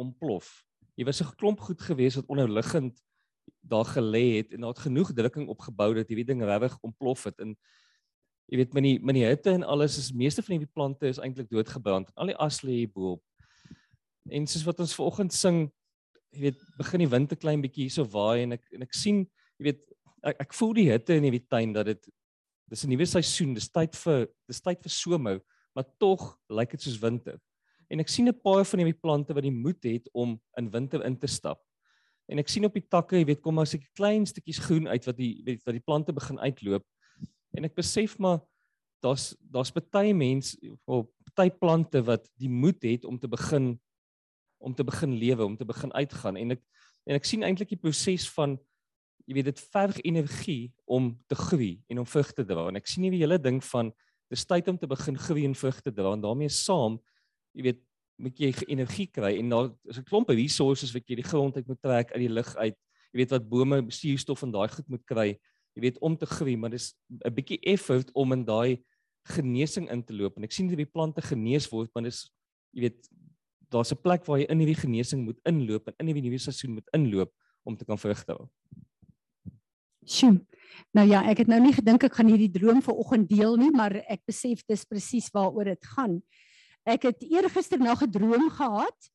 ontplof. Jy was 'n klomp goed gewees wat onderliggend daar gelê het en daar het genoeg drukking opgebou dat hierdie ding regtig ontplof het en jy weet met die met die hitte en alles is meeste van hierdie plante is eintlik doodgebrand en al die as lê hier bo-op. En soos wat ons vanoggend sing, jy weet, begin die wind 'n klein bietjie hierso waai en ek en ek sien, jy weet, ek, ek voel die hitte in hierdie tuin dat dit dis 'n nuwe seisoen, dis tyd vir dis tyd vir somer, maar tog lyk dit soos winter. En ek sien 'n paar van hierdie plante wat die moed het om in winter in te stap. En ek sien op die takke, jy weet, kom maar seker klein stukkies groen uit wat die weet wat die plante begin uitloop. En ek besef maar daar's daar's baie mense of baie plante wat die moed het om te begin om te begin lewe, om te begin uitgaan en ek en ek sien eintlik die proses van jy weet dit verg energie om te groei en om vrug te dra en ek sien nie die hele ding van dis tyd om te begin groei en vrug te dra en daarmee saam jy weet moet jy energie kry en daar is 'n klomp resources wat jy die grond uit moet trek uit die lug uit jy weet wat bome suurstof en daai goed moet kry jy weet om te groei maar dis 'n bietjie effort om in daai genesing in te loop en ek sien dat die plante genees word maar dis jy weet daar's 'n plek waar jy in hierdie genesing moet inloop en in hierdie nuwe seisoen moet inloop om te kan vrugte hou. Sjoe. Nou ja, ek het nou nie gedink ek gaan hierdie droom vanoggend deel nie, maar ek besef dis presies waaroor dit gaan. Ek het eergister na gedroom gehad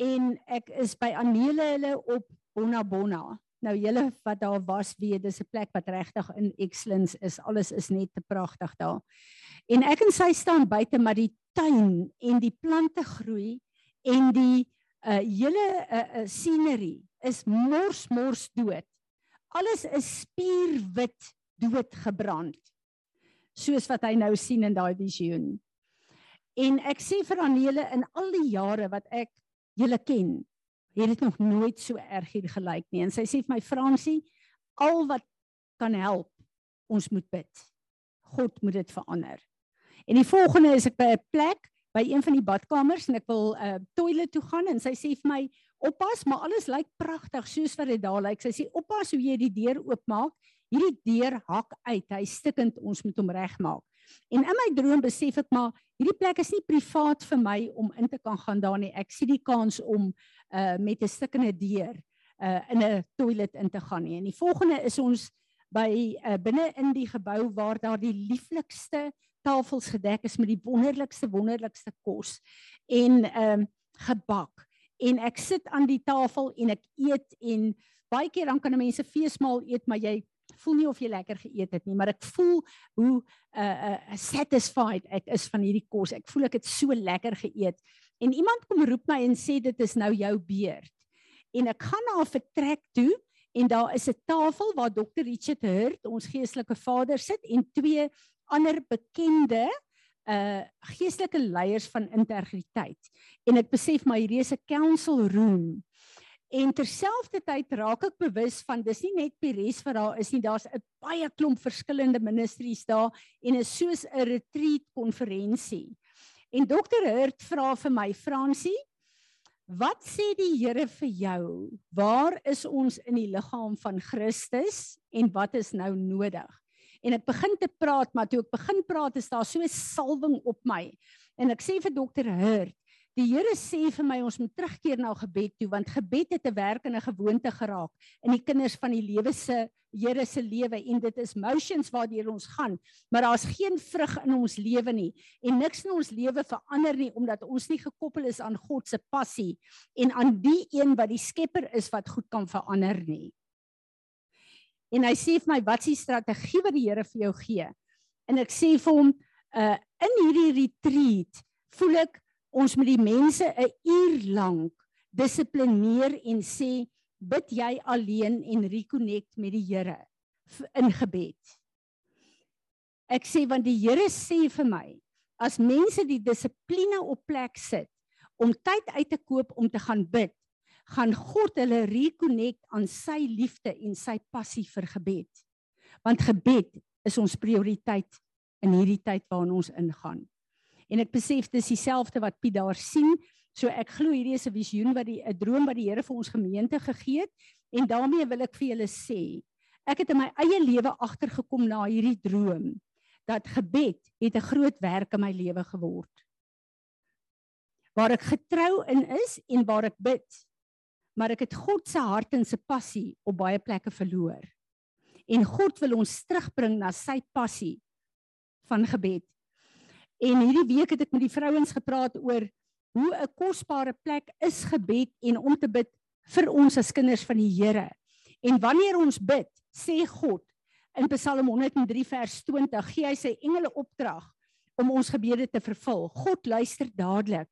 en ek is by Anele hulle op Bonabonna. Nou julle wat daar was, weet dis 'n plek wat regtig in excellence is. Alles is net te pragtig daar. En ek en sy staan buite maar die tuin en die plante groei en die uh hele uh, uh scenery is mors mors dood. Alles is spierwit dood gebrand. Soos wat hy nou sien in daai visioen. En ek sê vir Anele in al die jare wat ek julle ken, het dit nog nooit so erg hier gelyk nie. En sy sê vir my Fransie, al wat kan help, ons moet bid. God moet dit verander. En die volgende is ek by 'n plek by een van die badkamers en ek wil 'n uh, toilet toe gaan en sy sê vir my oppas maar alles lyk pragtig soos wat dit daar lyk sy sê oppas hoe jy die deur oopmaak hierdie deur hak uit hy stikkend ons moet hom regmaak en in my droom besef ek maar hierdie plek is nie privaat vir my om in te kan gaan daar nie. Ek sien die kans om uh, met 'n stikkende deur uh, in 'n toilet in te gaan nie. En die volgende is ons by uh, binne in die gebou waar daar die lieflikste tafels gedek is met die wonderlikste wonderlikste kos en ehm um, gebak. En ek sit aan die tafel en ek eet en baie keer dan kan mense feesmaal eet maar jy voel nie of jy lekker geëet het nie maar ek voel hoe uh uh satisfied ek is van hierdie kos ek voel ek het so lekker geëet en iemand kom roep my en sê dit is nou jou beurt en ek gaan na 'n vertrek toe en daar is 'n tafel waar dokter Richard Hurt ons geestelike vader sit en twee ander bekende uh geestelike leiers van integriteit. En ek besef my hierdie is 'n council room. En terselfdertyd raak ek bewus van dis nie net Pires vir daar is nie, daar's 'n baie klomp verskillende ministries daar en is soos 'n retreat konferensie. En dokter Hurt vra vir my Fransie, wat sê die Here vir jou? Waar is ons in die liggaam van Christus en wat is nou nodig? en ek begin te praat, maar toe ek begin praat is daar so 'n salwing op my. En ek sê vir dokter Hurt, die Here sê vir my ons moet terugkeer na gebed toe want gebed het 'n werk en 'n gewoonte geraak in die kinders van die lewe se Here se lewe. En dit is motions waardeur ons gaan, maar daar's geen vrug in ons lewe nie. En niks in ons lewe verander nie omdat ons nie gekoppel is aan God se passie en aan die een wat die skepper is wat goed kan verander nie. En hy sê vir my wat is die strategie wat die Here vir jou gee? En ek sê vir hom uh in hierdie retreat voel ek ons met die mense 'n uur lank dissiplineer en sê bid jy alleen en reconnect met die Here in gebed. Ek sê want die Here sê vir my as mense die dissipline op plek sit om tyd uit te koop om te gaan bid gaan God hulle reconnect aan sy liefde en sy passie vir gebed. Want gebed is ons prioriteit in hierdie tyd waarin ons ingaan. En ek besef dis dieselfde wat Piet daar sien. So ek glo hierdie is 'n visioen wat die 'n droom wat die Here vir ons gemeente gegee het en daarmee wil ek vir julle sê, ek het in my eie lewe agtergekom na hierdie droom dat gebed het 'n groot werk in my lewe geword. waar ek getrou in is en waar ek bid. Maar ek het God se hart en se passie op baie plekke verloor. En God wil ons terugbring na sy passie van gebed. En hierdie week het ek met die vrouens gepraat oor hoe 'n kosbare plek is gebed en om te bid vir ons as kinders van die Here. En wanneer ons bid, sê God in Psalm 103 vers 20, gee hy sy engele opdrag om ons gebede te vervul. God luister dadelik.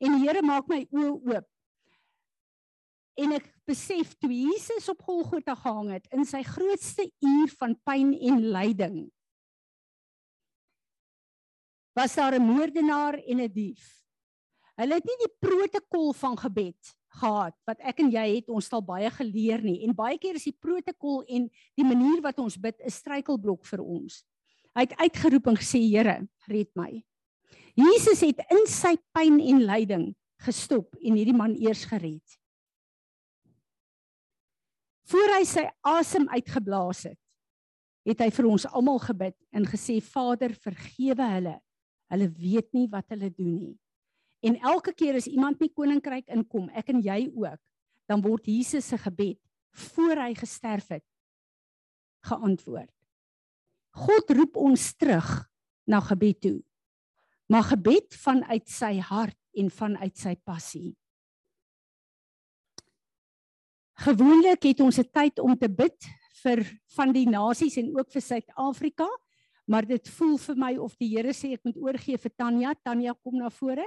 En die Here maak my oë oop. En ek besef toe Jesus op Golgotha gehang het in sy grootste uur van pyn en lyding, was daar 'n moordenaar en 'n dief. Hulle het nie die protokol van gebed gehad wat ek en jy het ons al baie geleer nie en baie keer is die protokol en die manier wat ons bid 'n struikelblok vir ons. Hy het uitgeroep en gesê Here, red my. Jesus het in sy pyn en lyding gestop en hierdie man eers gered. Voor hy sy asem uitgeblaas het, het hy vir ons almal gebid en gesê Vader, vergewe hulle. Hulle weet nie wat hulle doen nie. En elke keer as iemand in die koninkryk inkom, ek en jy ook, dan word Jesus se gebed voor hy gesterf het geantwoord. God roep ons terug na gebed toe. Maar gebed vanuit sy hart en vanuit sy passie. Gewoonlik het ons 'n tyd om te bid vir van die nasies en ook vir Suid-Afrika, maar dit voel vir my of die Here sê ek moet oorgee vir Tanya. Tanya kom na vore.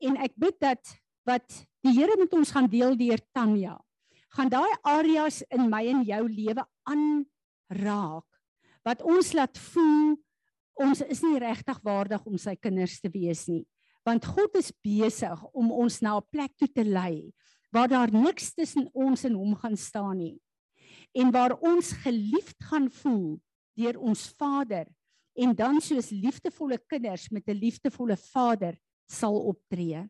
En ek bid dat wat die Here met ons gaan deel deur Tanya gaan daai areas in my en jou lewe aanraak wat ons laat voel ons is nie regtig waardig om sy kinders te wees nie. Want God is besig om ons na 'n plek toe te lei waar daar niks tussen ons en hom gaan staan nie. En waar ons geliefd gaan voel deur ons Vader en dan soos liefdevolle kinders met 'n liefdevolle Vader sal optree.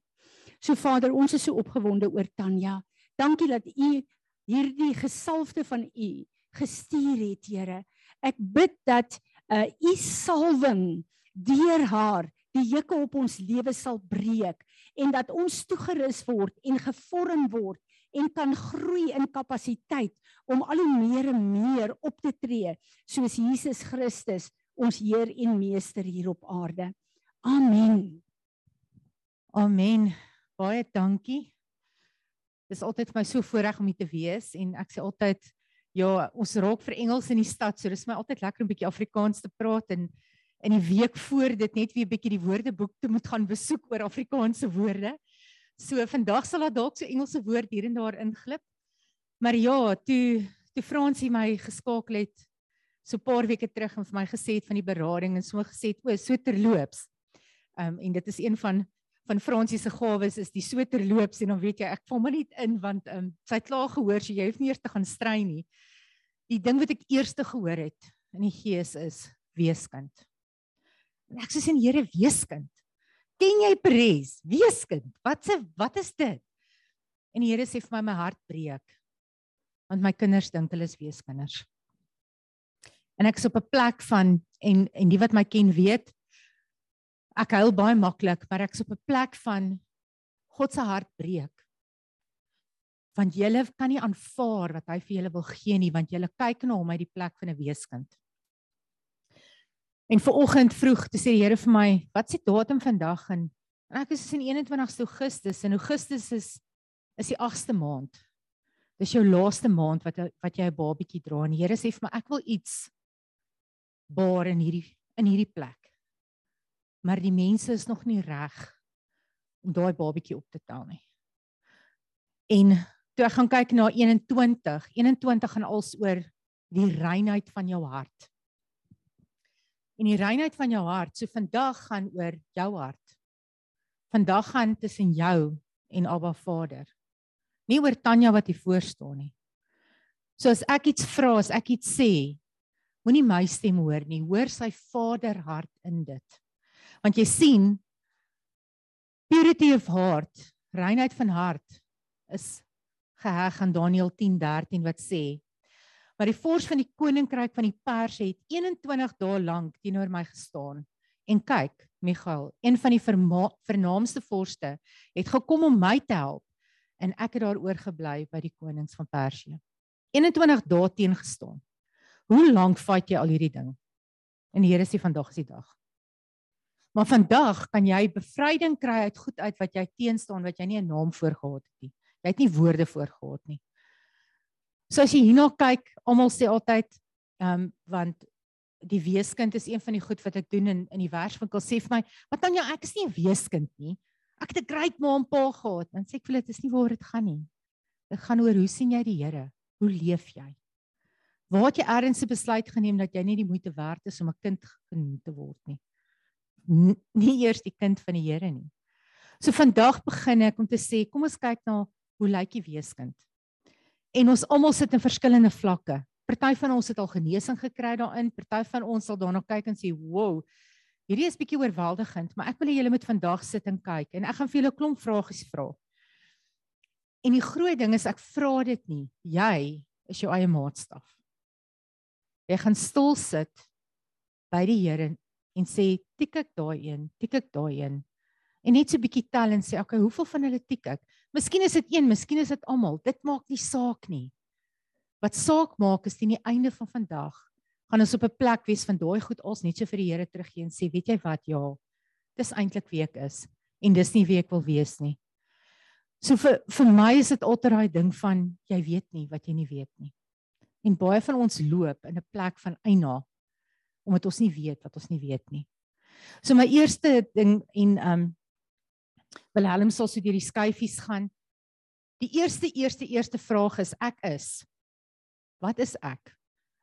So Vader, ons is so opgewonde oor Tanya. Dankie dat U hierdie gesalfde van U gestuur het, Here. Ek bid dat uh, U salwing deur haar die juke op ons lewe sal breek en dat ons toegerus word en gevorm word en kan groei in kapasiteit om al hoe meer en meer op te tree soos Jesus Christus ons Heer en Meester hier op aarde. Amen. Amen. Baie dankie. Dis altyd vir my so voorreg om hier te wees en ek sê altyd ja, ons raak vir Engels in die stad, so dis my altyd lekker om 'n bietjie Afrikaans te praat en in die week voor dit net weer 'n bietjie die woordeboek te moet gaan besoek oor Afrikaanse woorde. So vandag sal daar dalk so Engelse woord hier en daar inglip. Maar ja, toe toe Fransie my geskakel het so 'n paar weke terug en vir my gesê het van die berading en so gesê het o, so terloops. Ehm um, en dit is een van van Fransie se gawes is die so terloops en dan weet jy ek val maar net in want ehm um, sy het klaar gehoor so jy hoef nie eers te gaan strei nie. Die ding wat ek eers te gehoor het in die gees is weeskind. En ek sê sien Here weeskind. Ken jy Pres? Weeskind. Wat se wat is dit? En die Here sê vir my my hart breek. Want my kinders dink hulle is weeskinders. En ek is op 'n plek van en en die wat my ken weet ek huil baie maklik, maar ek's op 'n plek van God se hart breek. Want julle kan nie aanvaar wat hy vir julle wil gee nie, want julle kyk na hom uit die plek van 'n weeskind. En ver oggend vroeg, toe sê die Here vir my, "Wat s'e datum vandag?" En ek is in 21 Augustus en Augustus is is die 8ste maand. Dis jou laaste maand wat wat jy 'n babietjie dra en die Here sê vir my, "Ek wil iets baar in hierdie in hierdie plek." maar die mense is nog nie reg om daai babatjie op te tel nie. En toe ek gaan kyk na 21, 21 gaan als oor die reinheid van jou hart. En die reinheid van jou hart, so vandag gaan oor jou hart. Vandag gaan tussen jou en Abba Vader. Nie oor Tanya wat hier voor staan nie. So as ek iets vra, as ek iets sê, moenie my stem hoor nie, hoor sy Vader hart in dit. Want jy sien purity of heart, reinheid van hart is geheg aan Daniël 10:13 wat sê maar die vors van die koninkryk van die pers het 21 dae lank teenoor my gestaan En kyk, Michael, een van die vernaamste vorste het gekom om my te help en ek het daar oorgebly by die konings van Persië. 21 dae teen gestaan. Hoe lank vat jy al hierdie ding? En die Here sê vandag is die dag. Maar vandag kan jy bevryding kry uit goed uit wat jy teenstaan wat jy nie 'n naam voor gehad het nie. Jy het nie woorde voor gehad nie. So as jy hierna kyk, almal sê altyd ehm um, want die weeskind is een van die goed wat ek doen in in die verswinkel sê vir my, "Wat dan jou ek is nie 'n weeskind nie. Ek het 'n great ma en pa gehad." Dan sê ek vir hulle, "Dit is nie waar dit gaan nie. Dit gaan oor hoe sien jy die Here? Hoe leef jy?" Waar het jy eers 'n besluit geneem dat jy nie die moeite werd is om 'n kind genoem te word nie? N nie eers die kind van die Here nie. So vandag begin ek om te sê, kom ons kyk na hoe lyk die weeskind? En ons almal sit in verskillende vlakke. Party van ons het al genesing gekry daarin, party van ons sal daarna kyk en sê, "Wow, hierdie is bietjie oorweldigend, maar ek wil hê julle moet vandag sit en kyk en ek gaan vir julle 'n klomp vragies vra." En die groot ding is ek vra dit nie. Jy is jou eie maatstaf. Jy gaan stil sit by die Here en sê, "Tik ek daai een, tik ek daai een." En net so 'n bietjie tel en sê, "Oké, okay, hoeveel van hulle tik ek?" Miskien is dit een, miskien is dit almal. Dit maak nie saak nie. Wat saak maak is teen die einde van vandag gaan ons op 'n plek wees van daai goed als net so vir die Here teruggee en sê, weet jy wat? Ja. Dis eintlik wie ek is en dis nie wie ek wil wees nie. So vir vir my is dit altyd daai ding van jy weet nie wat jy nie weet nie. En baie van ons loop in 'n plek van eina omdat ons nie weet wat ons nie weet nie. So my eerste ding en um Wilhelm sal so deur die skyfies gaan. Die eerste eerste eerste vraag is ek is Wat is ek?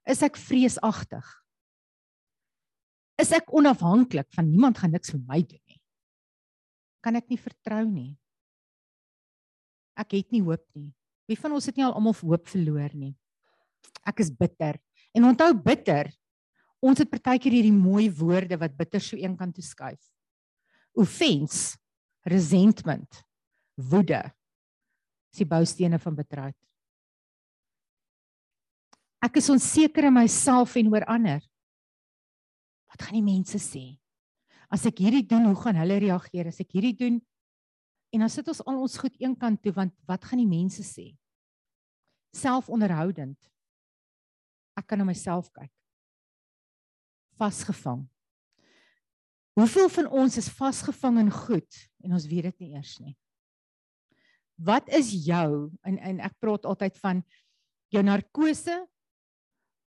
Is ek vreesagtig? Is ek onafhanklik van niemand gaan niks vir my doen nie? Kan ek nie vertrou nie? Ek het nie hoop nie. Wie van ons het nie al almal hoop verloor nie? Ek is bitter. En onthou bitter. Ons het partykeer hierdie mooi woorde wat bitter so een kant toe skuif. Offense, resentment, woede. Dis die boustene van bitterheid. Ek is onseker in myself en oor ander. Wat gaan die mense sê? As ek hierdie doen, hoe gaan hulle reageer as ek hierdie doen? En dan sit ons al ons goed eenkant toe want wat gaan die mense sê? Selfonderhoudend. Ek kan na myself kyk. Vasgevang. Hoeveel van ons is vasgevang in goed en ons weet dit nie eers nie. Wat is jou en en ek praat altyd van jou narkose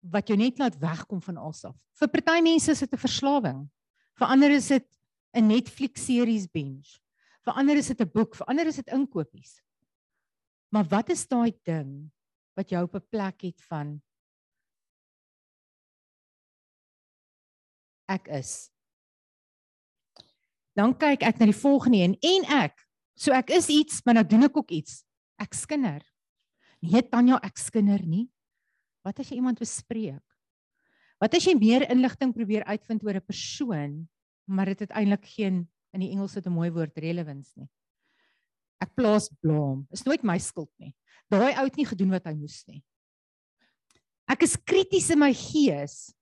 wat jou net laat wegkom van alsaf. Vir party mense is dit 'n verslawing. Vir ander is dit 'n Netflix series binge. Vir ander is dit 'n boek, vir ander is dit inkopies. Maar wat is daai ding wat jou op 'n plek het van ek is. Dan kyk ek na die volgende een en ek. So ek is iets, maar nou doen ek ook iets. Ek skinder. Nee Tanya, ek skinder nie. Wat as jy iemand bespreek? Wat as jy meer inligting probeer uitvind oor 'n persoon, maar dit het eintlik geen in die Engels het 'n mooi woord relevance nie. Ek plaas blame. Is nooit my skuld nie. Daai ou het nie gedoen wat hy moes nie. Ek is krities in my gees.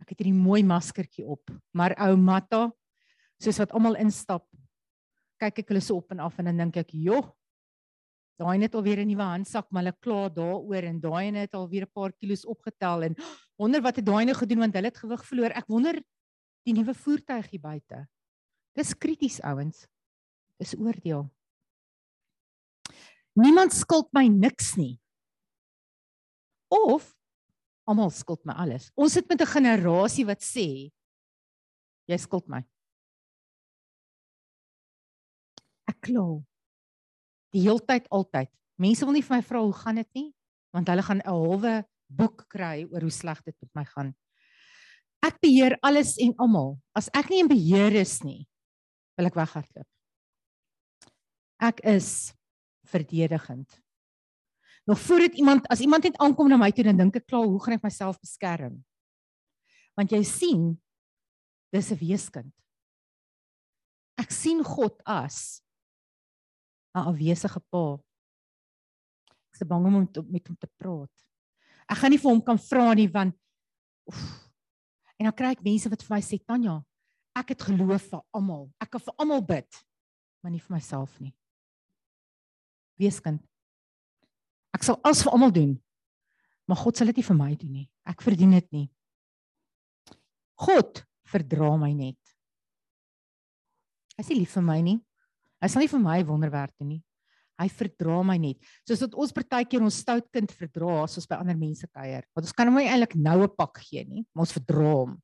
Ek het hierdie mooi maskertjie op, maar ou Matta, soos wat almal instap, kyk ek hulle so op en af en dan dink ek, "Joh, Daai net alweer 'n nuwe handsak, maar hulle kla daaroor en daai net alweer 'n paar kilos opgetel en wonder wat het daai nou gedoen want hulle het gewig verloor. Ek wonder die nuwe voertuig hier buite. Dis krities ouens. Dis oordeel. Niemand skuld my niks nie. Of almal skuld my alles. Ons sit met 'n generasie wat sê jy skuld my. Kla die heeltyd altyd. Mense wil nie vir my vra hoe gaan dit nie, want hulle gaan 'n halwe boek kry oor hoe sleg dit met my gaan. Ek beheer alles en almal. As ek nie in beheer is nie, wil ek weghardloop. Ek is verdedigend. Nog voordat iemand as iemand net aankom na my toe dan dink ek klaar, hoe gaan ek myself beskerm? Want jy sien dis 'n weeskind. Ek sien God as 'n afwesige pa. Ek is bang om met, met hom te praat. Ek gaan nie vir hom kan vra nie want oef. En dan kry ek mense wat vir my sê Tanya, ek het geloof vir almal. Ek kan vir almal bid, maar nie vir myself nie. Wees kind. Ek sal alles vir almal doen. Maar God sal dit nie vir my doen nie. Ek verdien dit nie. God verdra my net. Hy is nie lief vir my nie. Hy sal nie vir my wonderwerk doen nie. Hy verdra my net. Soos wat ons partykeer ons stout kind verdra as ons by ander mense kuier. Want ons kan hom nie eintlik nou 'n pak gee nie, maar ons verdra hom.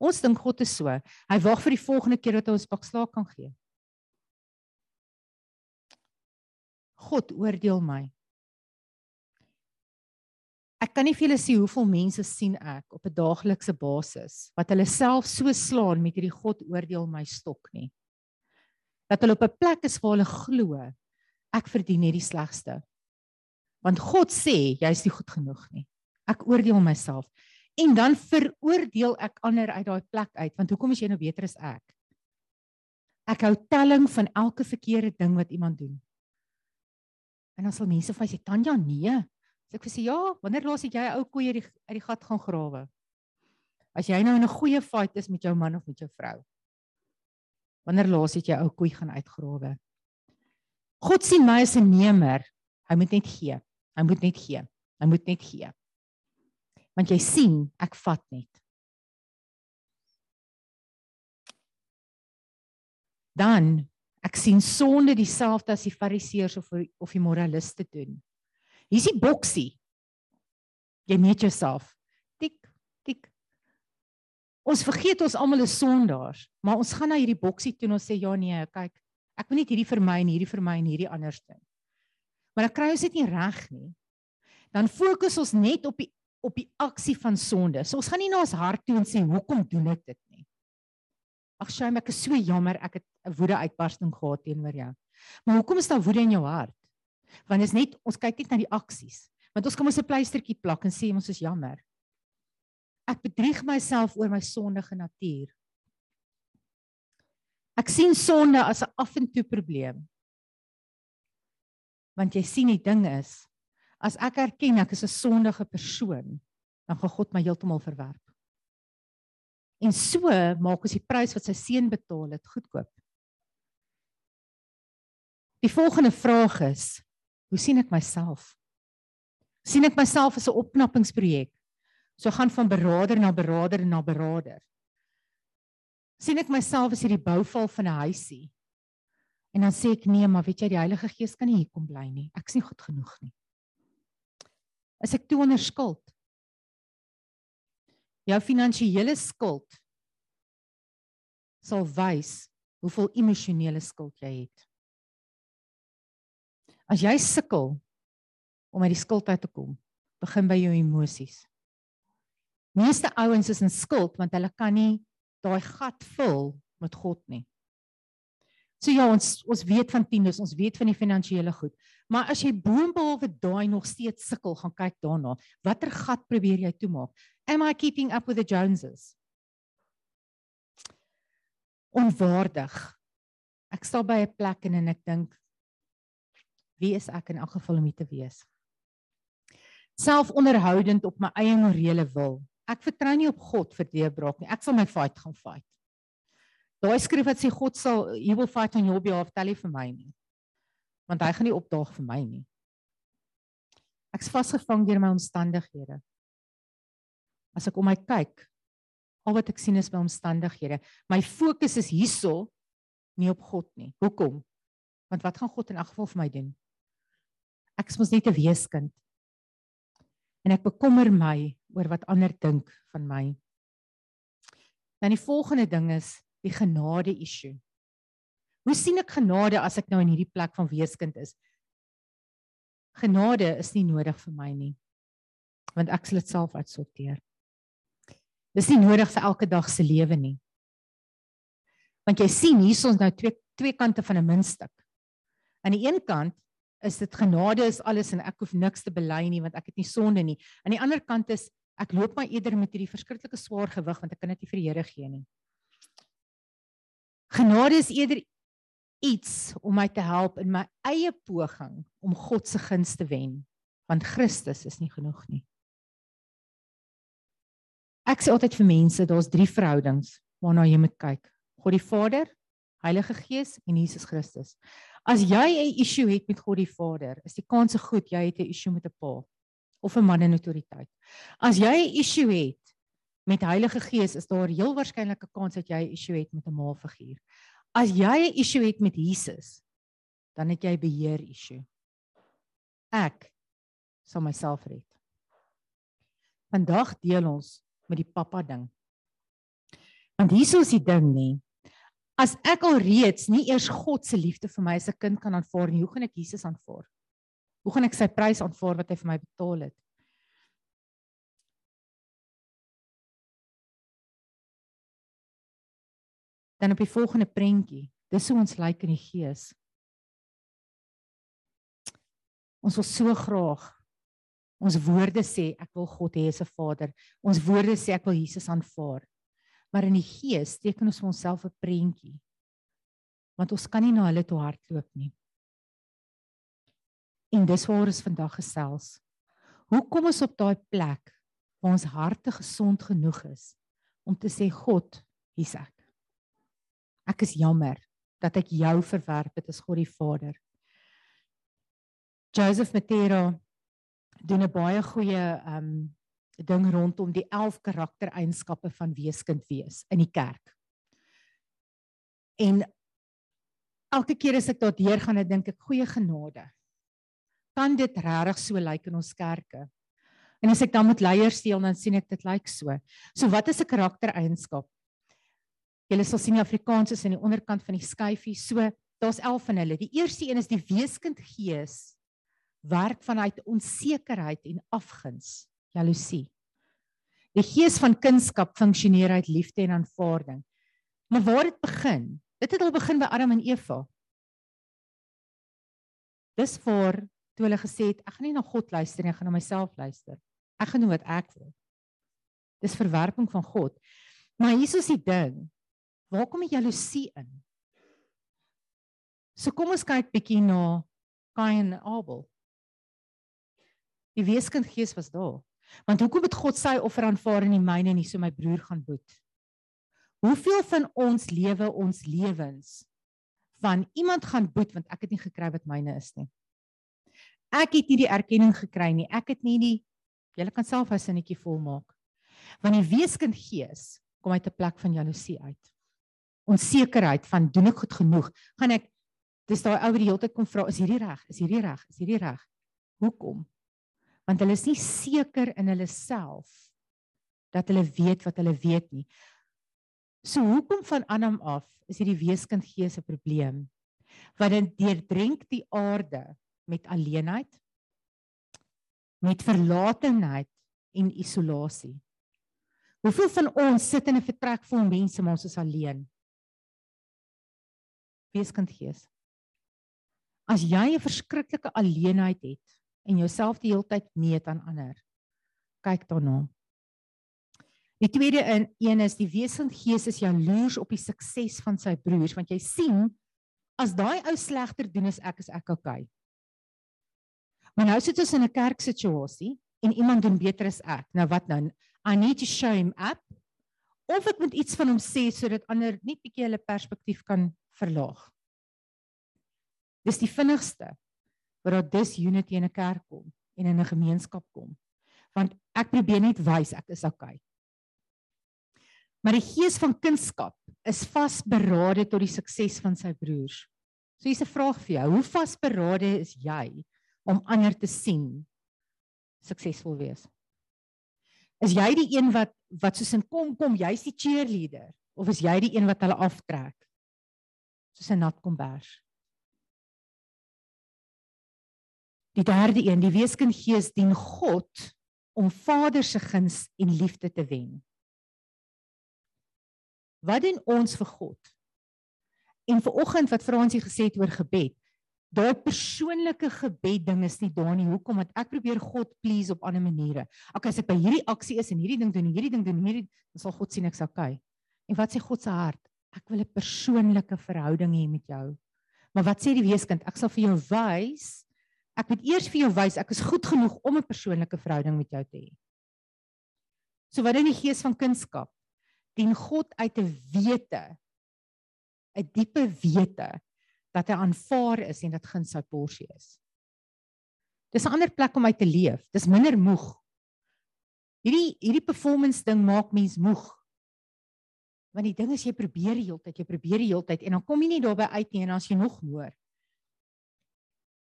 Ons dink God is so. Hy wag vir die volgende keer dat hy ons pak slaag kan gee. God oordeel my. Ek kan nie vir julle sê hoeveel mense sien ek op 'n daaglikse basis wat hulle self so slaan met hierdie God oordeel my stok nie. Dat hulle op 'n plek is waar hulle glo ek verdien net die slegste. Want God sê jy is nie goed genoeg nie. Ek oordeel myself en dan veroordeel ek ander uit daai plek uit want hoekom is jy nou beter as ek? Ek hou telling van elke verkeerde ding wat iemand doen. En dan sal mense vir my sê Tanya nee. Sê ek sê ja, wanneer laas het jy 'n ou koei uit die uit die gat gaan grawe? As jy nou in 'n goeie fight is met jou man of met jou vrou. Wanneer laas het jy ou koei gaan uitgrawe? God sien my as 'n nemer. Hy moet net gee. Hy moet net gee. Hy moet net gee. Want jy sien, ek vat net. Dan ek sien sonde dieselfde as die fariseërs of of die moraliste doen. Hier's die boksie. Jy meet jouself. Ons vergeet ons almal is sondaars, maar ons gaan na hierdie boksie toe en ons sê ja nee, kyk, Ek wil net hierdie vir my en hierdie vir my en hierdie anders doen. Maar dan kry ons dit nie reg nie. Dan fokus ons net op die op die aksie van sonde. So ons gaan nie na ons hart toe en sê hoekom doen ek dit nie. Ag Shaim, ek is so jammer ek het 'n woede uitbarsting gehad teenoor jou. Maar hoekom is daar woede in jou hart? Want is net ons kyk net na die aksies. Want ons kom ons 'n pleistertjie plak en sê ons is jammer. Ek bedrieg myself oor my sondige natuur. Ek sien sonde as 'n af en toe probleem. Want jy sien die ding is, as ek erken ek is 'n sondige persoon, dan gaan God my heeltemal verwerp. En so maak ons die prys wat sy seun betaal het goedkoop. Die volgende vraag is, hoe sien ek myself? sien ek myself as 'n opknappingsprojek? So gaan van beraader na beraader na beraader sien ek myself as hierdie bouval van 'n huisie. En dan sê ek nee, maar weet jy die Heilige Gees kan nie hier kom bly nie. Ek's nie goed genoeg nie. As ek toe onder skuld. Jou finansiële skuld sal wys hoeveel emosionele skuld jy het. As jy sukkel om uit die skuld uit te kom, begin by jou emosies. Meeste ouens is in skuld want hulle kan nie daai gat vul met God nie. So ja, ons ons weet van tieners, ons weet van die finansiële goed. Maar as jy boonbehalwe daai nog steeds sukkel, gaan kyk daarna. Watter gat probeer jy toemaak? Am I keeping up with the Joneses? Onwaardig. Ek staan by 'n plek en, en ek dink wie is ek in elk geval om hier te wees? Selfonderhoudend op my eie morele wil. Ek vertrou nie op God vir deurbraak nie. Ek sal my fight gaan fight. Daai skrif wat sê God sal he will fight on your behalf, tel nie vir my nie. Want hy gaan nie opdaag vir my nie. Ek's vasgevang deur my omstandighede. As ek om my kyk, al wat ek sien is my omstandighede. My fokus is hierso, nie op God nie. Hoekom? Want wat gaan God in elk geval vir my doen? Ek is mos net 'n weeskind en ek bekommer my oor wat ander dink van my. Dan die volgende ding is die genade issue. Hoe sien ek genade as ek nou in hierdie plek van weeskind is? Genade is nie nodig vir my nie. Want ek sal dit self uitsorteer. Dis nie nodig vir elke dag se lewe nie. Want jy sien hier's ons nou twee twee kante van 'n muntstuk. Aan die een kant is dit genade is alles en ek hoef niks te bely nie want ek het nie sonde nie. Aan die ander kant is ek loop maar eerder met hierdie verskriklike swaar gewig want ek kan dit nie vir die Here gee nie. Genade is eerder iets om my te help in my eie poging om God se guns te wen want Christus is nie genoeg nie. Ek sê altyd vir mense, daar's drie verhoudings waarna jy moet kyk. God die Vader, Heilige Gees en Jesus Christus. As jy 'n issue het met God die Vader, is die kans goed jy het 'n issue met 'n pa of 'n man in autoriteit. As jy 'n issue het met Heilige Gees, is daar heel waarskynlik 'n kans dat jy 'n issue het met 'n ma figuur. As jy 'n issue het met Jesus, dan het jy beheer issue. Ek sal myself red. Vandag deel ons met die pappa ding. Want hier is die ding nie. As ek al reeds nie eers God se liefde vir my as 'n kind kan aanvaar nie, hoe gaan ek Jesus aanvaar? Hoe gaan ek sy prys aanvaar wat hy vir my betaal het? Dan op die volgende prentjie, dis hoe ons lyk in die gees. Ons wil so graag ons woorde sê ek wil God hê as 'n Vader. Ons woorde sê ek wil Jesus aanvaar. Maar in die gees teken ons vir onsself 'n prentjie. Want ons kan nie na hulle toe hardloop nie. En dis waar ons vandag gesels. Hoe kom ons op daai plek waar ons harte gesond genoeg is om te sê God, hier's ek. Ek is jammer dat ek jou verwerp het as God die Vader. Joseph Matera doen 'n baie goeie ehm um, ding rondom die 11 karaktereienskappe van weeskind wees in die kerk. En elke keer as ek daardeur gaan, dink ek goeie genade. Kan dit regtig so lyk in ons kerke? En as ek dan met leiers deel, dan sien ek dit lyk so. So wat is 'n karaktereienskap? Julle sal sien die Afrikaans is aan die onderkant van die skyfie. So daar's 11 van hulle. Die eerste een is die weeskind gees werk vanuit onsekerheid en afguns jaloesie. Die gees van kunskap funksioneer uit liefde en aanvaarding. Maar waar dit begin? Dit het al begin by Adam en Eva. Dis voor toe hulle gesê het ek gaan nie na God luister nie, ek gaan na myself luister. Ek gaan doen wat ek wil. Dis verwerping van God. Maar hier is die ding. Waar kom die jaloesie in? So kom ons kyk bietjie na Kain en Abel. Die weeskind gees was daar. Want hoekom het God sy offer aanvaar in die myne en nie so my broer gaan boet? Hoeveel van ons lewe ons lewens van iemand gaan boet want ek het nie gekry wat myne is nie. Ek het nie die erkenning gekry nie. Ek het nie die julle kan self 'n sinnetjie volmaak. Want die weeskind gees kom uit 'n plek van jaloesie uit. Onsekerheid van doen ek goed genoeg? Gaan ek dis daai ou wat die hele tyd kom vra, is hierdie reg? Is hierdie reg? Is hierdie reg? Hoekom? Want hulle is nie seker in hulle self dat hulle weet wat hulle weet nie. So hoekom van Adam af is hierdie weeskind gees 'n probleem? Want dit deurdrink die aarde met alleenheid, met verlatenheid en isolasie. Hoeveel van ons sit in 'n vertrek vol mense maar ons is alleen? Weeskind gees. As jy 'n verskriklike alleenheid het, en jouself die hele tyd meet aan ander. Kyk daarna. Die tweede in een is die wesensgees is jaloers op die sukses van sy broers want jy sien as daai ou slegter doen as ek is ek okay. Maar nou sit ons in 'n kerksituasie en iemand doen beter as ek. Nou wat nou? I need to show him up of ek moet iets van hom sê sodat ander net bietjie hulle perspektief kan verlaag. Dis die vinnigste waar daar disunity in 'n kerk kom en in 'n gemeenskap kom. Want ek probeer net wys ek is okay. Maar die gees van kunskap is vasberade tot die sukses van sy broers. So hier's 'n vraag vir jou. Hoe vasberade is jy om ander te sien suksesvol wees? Is jy die een wat wat soos in kom kom, jy's die cheerleader of is jy die een wat hulle aftrek? Soos 'n nat kombers. Die derde een, die weeskind gees dien God om Vader se guns en liefde te wen. Wat doen ons vir God? En vir oggend wat Fransie gesê het oor gebed, daai persoonlike gebed ding is nie daar nie. Hoekom? Want ek probeer God please op ander maniere. Okay, as ek by hierdie aksie is en hierdie ding doen, hierdie ding doen, hierdie dan sal God sien ek's okay. En wat sê God se hart? Ek wil 'n persoonlike verhouding hê met jou. Maar wat sê die weeskind? Ek sal vir jou wys Ek moet eers vir jou wys ek is goed genoeg om 'n persoonlike verhouding met jou te hê. So wat in die gees van kunskap dien God uit te wete 'n diepe wete dat hy aanvaar is en dat guns sy porsie is. Dis 'n ander plek om uit te leef. Dis minder moeg. Hierdie hierdie performance ding maak mens moeg. Want die ding is jy probeer die hele tyd, jy probeer die hele tyd en dan kom jy nie daarby uit nie en dan as jy nog hoor.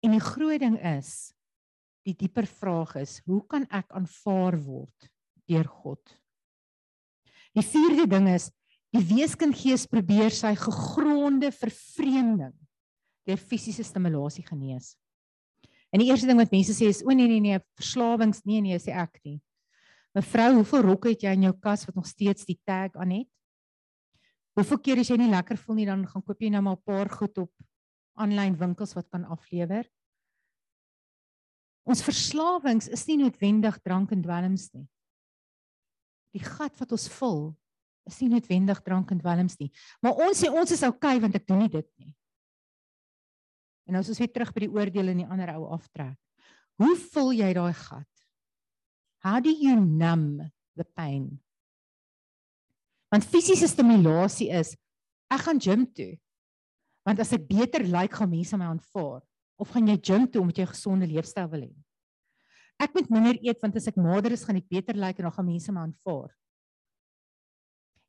En die groot ding is die dieper vraag is, hoe kan ek aanvaar word deur God? Die vierde ding is die weeskindgees probeer sy gegronde vervreemding deur fisiese stimulasie genees. En die eerste ding wat mense sê is o nee nee nee, verslawings nee nee, sê ek nie. Mevrou, hoeveel rokke het jy in jou kas wat nog steeds die tag aan het? Hoeveel keer as jy nie lekker voel nie, dan gaan koop jy nou maar 'n paar goed op aanlyn winkels wat kan aflewer? Ons verslawings is nie noodwendig drank en dwelms nie. Die gat wat ons vul is nie noodwendig drank en dwelms nie. Maar ons sê ons is okay, want ek doen nie dit nie. En nou as ons weer terug by die oordeel en die ander ou aftrek. Hoe vul jy daai gat? How do you numb the pain? Want fisiese stimulasie is ek gaan gym toe. Want as ek beter lyk, like, gaan mense my aanvaar. Of gaan jy gym toe omdat jy 'n gesonde leefstyl wil hê? Ek moet minder eet want as ek mager is, gaan ek beter lyk like, en dan gaan mense my aanvaar.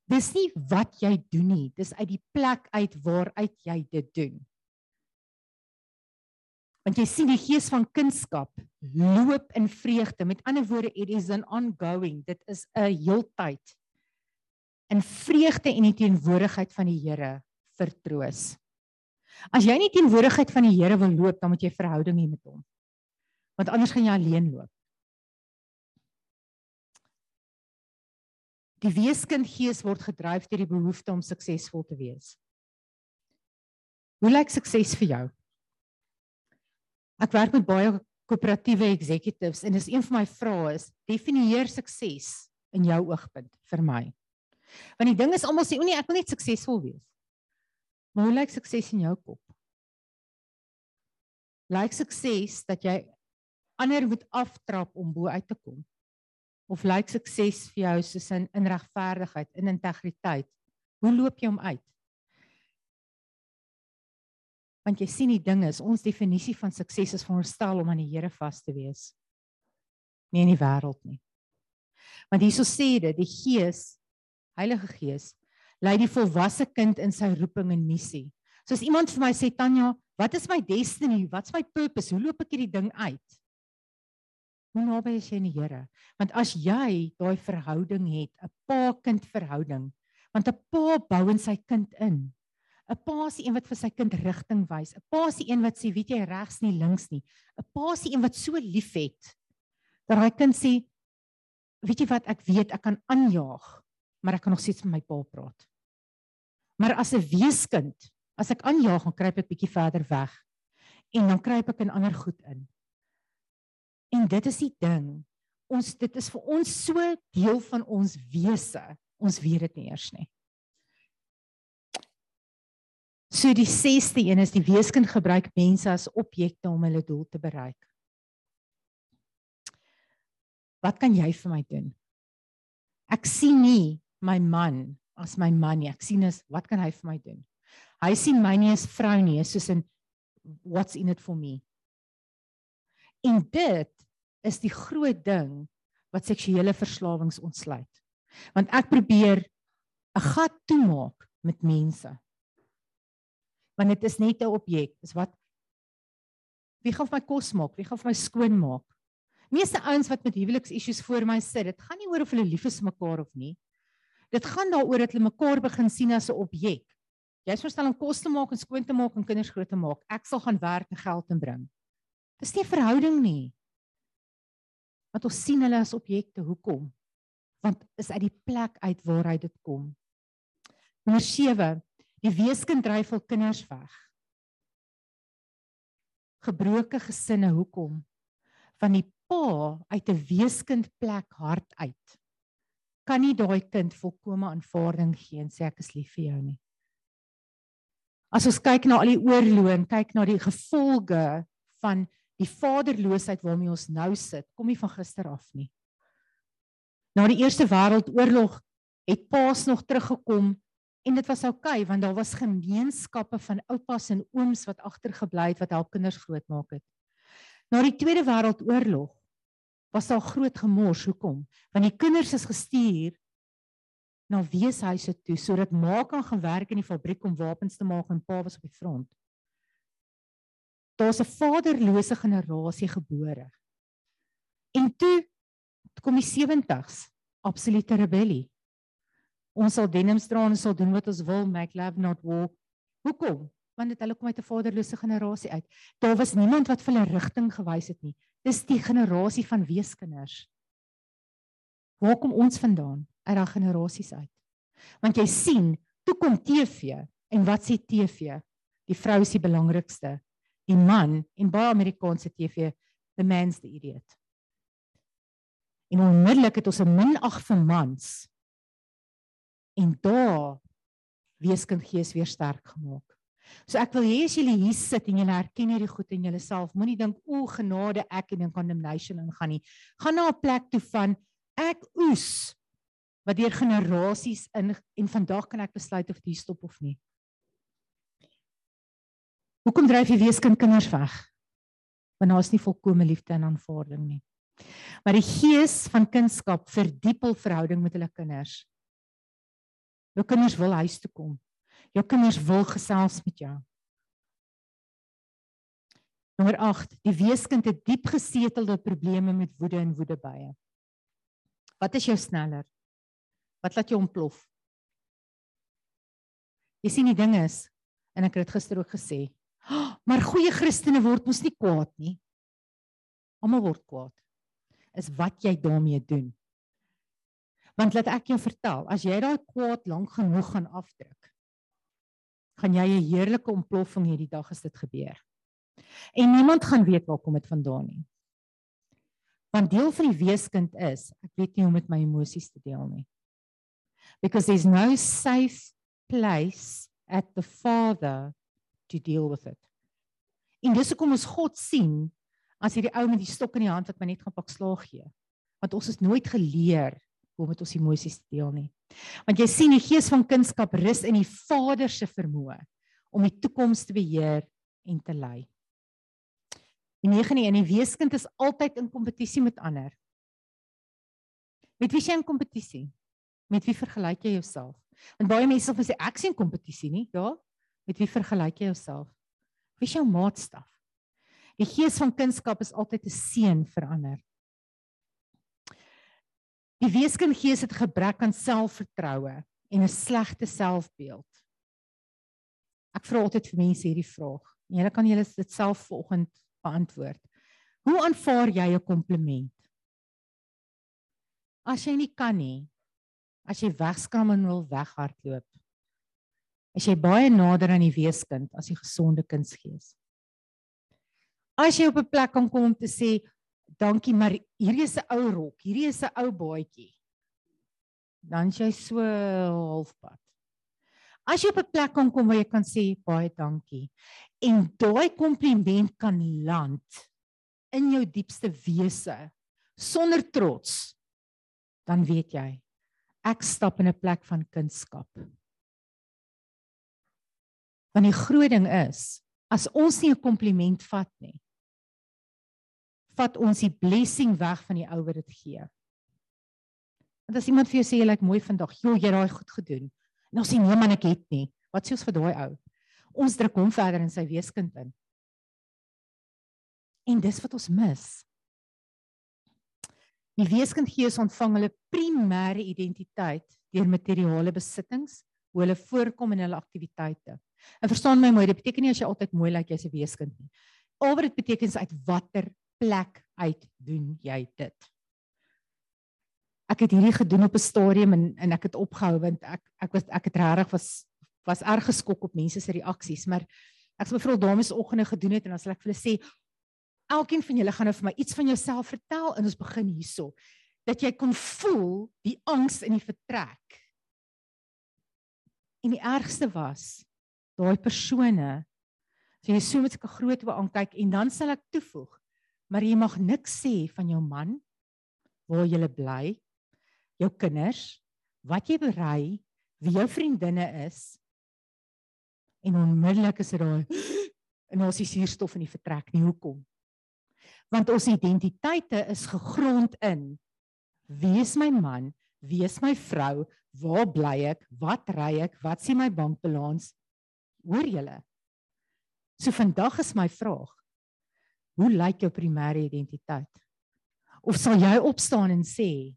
Dis nie wat jy doen nie, dis uit die plek uit waaruit jy dit doen. Want jy sien die gees van kunskap loop in vreugde. Met ander woorde, it is an ongoing. Dit is 'n heeltyd in vreugde en die teenwoordigheid van die Here vertroos. As jy nie teenwoordigheid van die Here wil loop, dan moet jy verhouding hê met hom. Want anders gaan jy alleen loop. Die weeskind gees word gedryf deur die behoefte om suksesvol te wees. Hoe lyk sukses vir jou? Ek werk met baie koöperatiewe executives en dis een van my vrae is definieer sukses in jou oogpunt vir my. Want die ding is almal sê o nee, ek wil net suksesvol wees. Maar hoe lyk sukses in jou kop? Lyk sukses dat jy ander moet aftrap om bo uit te kom? Of lyk sukses vir jou soos in in regverdigheid, in integriteit? Hoe loop jy hom uit? Want jy sien die ding is, ons definisie van sukses is veronderstel om aan die Here vas te wees. Nie in die wêreld nie. Want hierso sê dit, die Gees, Heilige Gees, lei die volwasse kind in sy roeping en missie. So as iemand vir my sê Tanya, wat is my destiny? Wat's my purpose? Hoe loop ek hierdie ding uit? Hoe naby is jy aan die Here? Want as jy daai verhouding het, 'n pa-kind verhouding, want 'n pa bou in sy kind in. 'n pa is een wat vir sy kind rigting wys. 'n Pa is een wat sê, weet jy, regs nie, links nie. 'n Pa is een wat so liefhet dat hy kind sê, weet jy wat, ek weet ek kan aanjaag, maar ek kan nog steeds met my pa praat. Maar as 'n weeskind, as ek aanjaag, dan kruip ek bietjie verder weg en dan kruip ek in ander goed in. En dit is die ding. Ons dit is vir ons so deel van ons wese. Ons weet dit nie eers nie. So die 6ste een is die weeskind gebruik mense as objekte om hulle doel te bereik. Wat kan jy vir my doen? Ek sien nie my man as my man nie. Ek sien is wat kan hy vir my doen? Hy sien my nie as vrou nie, soos in what's in it for me. En dit is die groot ding wat seksuele verslawings ontsluit. Want ek probeer 'n gat toemaak met mense want dit is net 'n objek. Dis wat wie gaan vir my kos maak? Wie gaan vir my skoon maak? Meeste ouens wat met huweliks issues voor my sit, dit gaan nie oor of hulle lief is vir mekaar of nie. Dit gaan daaroor dat hulle mekaar begin sien as 'n objek. Jy's verstel om kos te maak en skoon te maak en kinders groot te maak. Ek sal gaan werk en geld inbring. Dis nie 'n verhouding nie. Want ons sien hulle as objekte. Hoekom? Want is uit die plek uit waar hy dit kom. Nommer Die weeskind dryf al kinders weg. Gebroke gesinne, hoekom? Van die pa uit 'n weeskind plek hart uit. Kan nie daai kind volkomme aanvaarding gee en sê ek is lief vir jou nie. As ons kyk na al die oorloë en kyk na die gevolge van die vaderloosheid waarmee ons nou sit, kom nie van gister af nie. Na die Eerste Wêreldoorlog het paas nog teruggekom En dit was oukei okay, want daar was gemeenskappe van oupas en ooms wat agtergebly het wat help kinders grootmaak het. Na die Tweede Wêreldoorlog was daar groot gemors hoekom? Want die kinders is gestuur na weeshuise toe sodat ma kan gaan werk in die fabriek om wapens te maak en pa was op die front. Daar's 'n vaderlose generasie gebore. En toe kom die 70s, absolute rebellie. Ons sal denims dra en ons sal doen wat ons wil, make love not war. Hoekom? Want dit hulle kom uit 'n vaderlose generasie uit. Daar was niemand wat vir hulle rigting gewys het nie. Dis die generasie van weeskinders. Waar kom ons vandaan? uit daai generasies uit. Want jy sien, toe kom TV en wat sê TV? Die vrou is die belangrikste. Die man en baie Amerikaanse TV, the man's the idiot. En onmiddellik het ons 'n minag vir mans. En daar weeskind gees weer sterk gemaak. So ek wil hê as julle hier sit en julle herken hierdie goed in julleself, moenie dink o genade ek en in condemnation ingaan nie. Gaan na 'n plek toe van ek oes wat deur generasies in en vandag kan ek besluit of dit stop of nie. Hoekom dryf jy weeskind kinders weg? Want daar is nie volkomme liefde en aanvaarding nie. Maar die gees van kindskap verdiep hul verhouding met hulle kinders. Jou kinders wil huis toe kom. Jou kinders wil gesels met jou. Nommer 8, die weeskind het diep gesetelde probleme met woede en woedebye. Wat is jou sneller? Wat laat jou ontplof? Jy sien die ding is en ek het dit gister ook gesê. Oh, maar goeie Christene word mos nie kwaad nie. Almal word kwaad. Is wat jy daarmee doen. Want laat ek jou vertel, as jy daai kwaad lank genoeg gaan afdruk, gaan jy 'n heerlike ontploffing hierdie dag as dit gebeur. En niemand gaan weet waar kom dit vandaan nie. Want deel van die weeskind is, ek weet nie hoe om met my emosies te deel nie because there's no safe place at the Father to deal with it. En dis hoekom ons God sien as hierdie ou met die stok in die hand wat my net gaan pak slaag gee. Want ons is nooit geleer hoe om met ons emosies deel nie. Want jy sien die gees van kunskap rus in die Vader se vermoë om die toekoms te beheer en te lei. Die 9 en die weeskind is altyd in kompetisie met ander. Met wie sien kompetisie? Met wie vergelyk jy jouself? Want baie mense sê ek sien kompetisie nie, ja? Met wie vergelyk jy jouself? Wie is jou maatstaf? Die gees van kunskap is altyd 'n seën vir ander. Die weeskind gees het gebrek aan selfvertroue en 'n slegte selfbeeld. Ek vra altyd vir mense hierdie vraag. En julle kan julle dit self vanoggend beantwoord. Hoe aanvaar jy 'n kompliment? As jy nie kan nie, as jy wegskram en wil weghardloop. As jy baie nader aan die weeskind as die gesonde kindsgees. As jy op 'n plek kan kom om te sê dankie maar hierdie is 'n ou rok, hierdie is 'n ou baadjie. Dan jy so halfpad. As jy op 'n plek kan kom waar jy kan sê baie dankie en daai kompliment kan land in jou diepste wese sonder trots dan weet jy ek stap in 'n plek van kunskap. Want die groot ding is, as ons nie 'n kompliment vat nie, vat ons die blessing weg van die ou wat dit gee. Want as iemand vir jou sê jy lyk mooi vandag, jy het daai goed gedoen. En ons sê nee man ek het nie. Wat sê ons vir daai ou? Ons druk hom verder in sy weeskind in. En dis wat ons mis. Die weeskindgees ontvang hulle primêre identiteit deur materiële besittings, hoe hulle voorkom in hulle aktiwiteite. En verstaan my mooi, dit beteken nie as jy altyd mooi lyk jy's 'n weeskind nie. Al wat dit beteken is uit watter plek uit doen jy dit? Ek het hierdie gedoen op 'n stadium en en ek het opgehou want ek ek was ek het regtig was was erg geskok op mense se reaksies, maar ek het mevrou dames oggende gedoen het en dan sal ek vir hulle sê elkeen van julle gaan nou vir my iets van jouself vertel en ons begin hierso dat jy kon voel die angs in die vertrek. En die ergste was daai persone as jy so met 'n groot oë aankyk en dan sal ek toevoeg maar jy mag niks sê van jou man waar jy bly jou kinders wat jy berei wie jou vriendinne is. En onmiddellik is dit daai en ons is suurstof in die vertrek nie hoekom? Want ons identiteite is gegrond in wie is my man wie is my vrou waar bly ek wat ry ek wat sien my bankbalans? Hoor julle? So vandag is my vraag hoe lyk jou primêre identiteit of sal jy opstaan en sê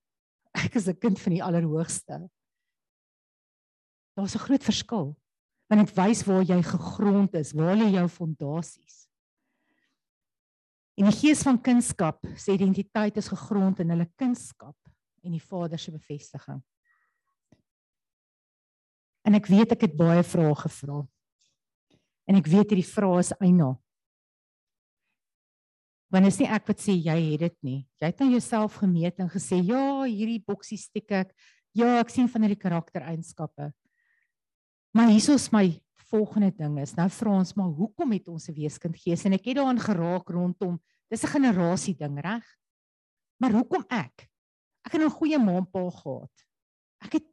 ek is 'n kind van die allerhoogste daar's 'n groot verskil want dit wys waar jy gegrond is, waar lê jou fondasies. En die gees van kunskap, sê identiteit is gegrond in hulle kunskap en die Vader se bevestiging. En ek weet ek het baie vrae gevra. En ek weet hierdie vrae is eina. Want is nie ek wat sê jy het dit nie. Jy het nou jouself gemeet en gesê ja, hierdie boksie stik ek. Ja, ek sien van hierdie karaktereienskappe. Maar hiersoos my volgende ding is, nou vra ons maar hoekom het ons 'n weeskind gees en ek het daaraan geraak rondom dis 'n generasie ding, reg? Maar hoekom ek? Ek het 'n goeie ma en pa gehad. Ek het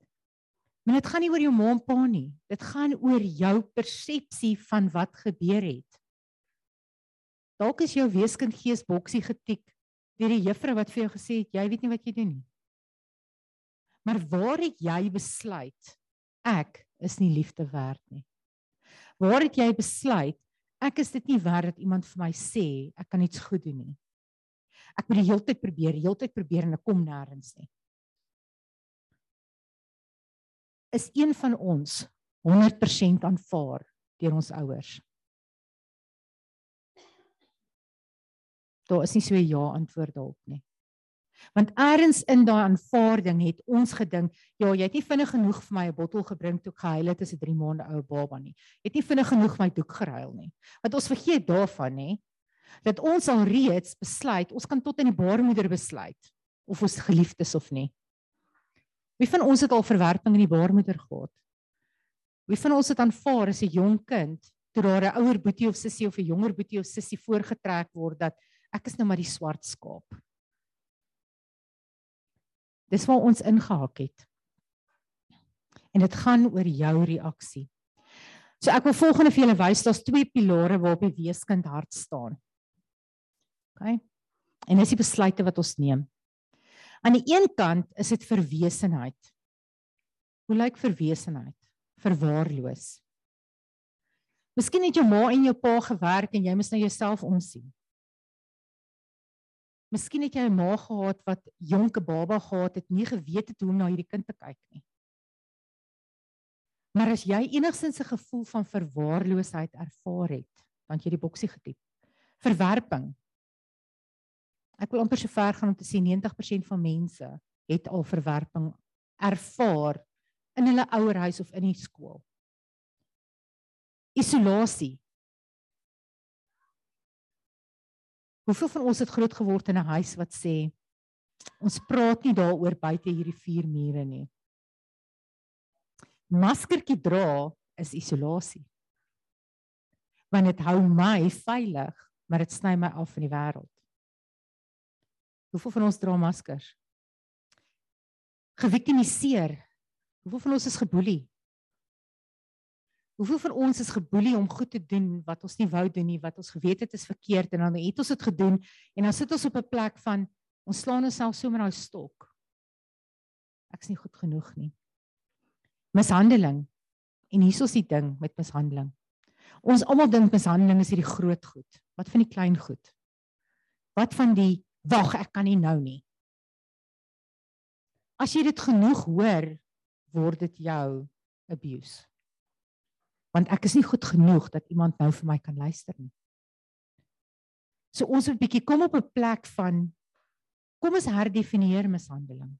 Maar dit gaan nie oor jou ma en pa nie. Dit gaan oor jou persepsie van wat gebeur het. Dalk is jou weeskind gees boksie getik deur die juffrou wat vir jou gesê het jy weet nie wat jy doen nie. Maar waar het jy besluit ek is nie liefde werd nie. Waar het jy besluit ek is dit nie werd dat iemand vir my sê ek kan iets goed doen nie. Ek moet die hele tyd probeer, die hele tyd probeer en ek kom nêrens nie. Is een van ons 100% aanvaar deur ons ouers? Daar is nie so 'n ja antwoord daarop nie. Want eers in daai aanvaarding het ons gedink, ja, jy het nie vinnig genoeg vir my 'n bottel gebring toe ek gehuil het as 'n 3 maande ou baba nie. Jy het nie vinnig genoeg my doek geruil nie. Want ons vergeet daarvan, nê, dat ons al reeds besluit, ons kan tot in die baarmoeder besluit of ons geliefd is of nie. Wie van ons het al verwerping in die baarmoeder gehad? Wie van ons het aanvaar as 'n jong kind toe daar 'n ouer boetie of sussie of 'n jonger boetie of sussie voorgetrek word dat ek is nou maar die swart skaap. Dis waar ons ingehak het. En dit gaan oor jou reaksie. So ek wil volgende vir julle wys, daar's twee pilare waarop die weeskind hart staan. OK. En dis die besluite wat ons neem. Aan die een kant is dit verwesenheid. Hoe lyk verwesenheid? Verwaarloos. Miskien het jou ma en jou pa gewerk en jy moet nou jouself omsien. Miskien het jy 'n ma gehad wat jonke baba gehad het, nie geweet het hoe om na hierdie kind te kyk nie. Maar as jy enigsins 'n gevoel van verwaarloosheid ervaar het, dan jy die boksie getip. Verwerping. Ek wil amper so ver gaan om te sê 90% van mense het al verwerping ervaar in hulle ouerhuis of in die skool. Isolasie. Hoeveel van ons het groot geword in 'n huis wat sê ons praat nie daaroor buite hierdie vier mure nie. Maskertjie dra is isolasie. Want dit hou my veilig, maar dit sny my af van die wêreld. Hoeveel van ons dra maskers? Geviktimiseer. Hoeveel van ons is geboelie? Hoeveel van ons is geboelie om goed te doen wat ons nie wou doen nie, wat ons geweet het is verkeerd en dan het ons dit gedoen en dan sit ons op 'n plek van ons slaan onsself so met daai stok. Ek's nie goed genoeg nie. Mishandeling. En hier is die ding met mishandeling. Ons almal dink mishandeling is hierdie groot goed. Wat van die klein goed? Wat van die wag, ek kan nie nou nie. As jy dit genoeg hoor, word dit jou abuse want ek is nie goed genoeg dat iemand nou vir my kan luister nie. So ons moet bietjie kom op 'n plek van kom ons herdefinieer mishandeling.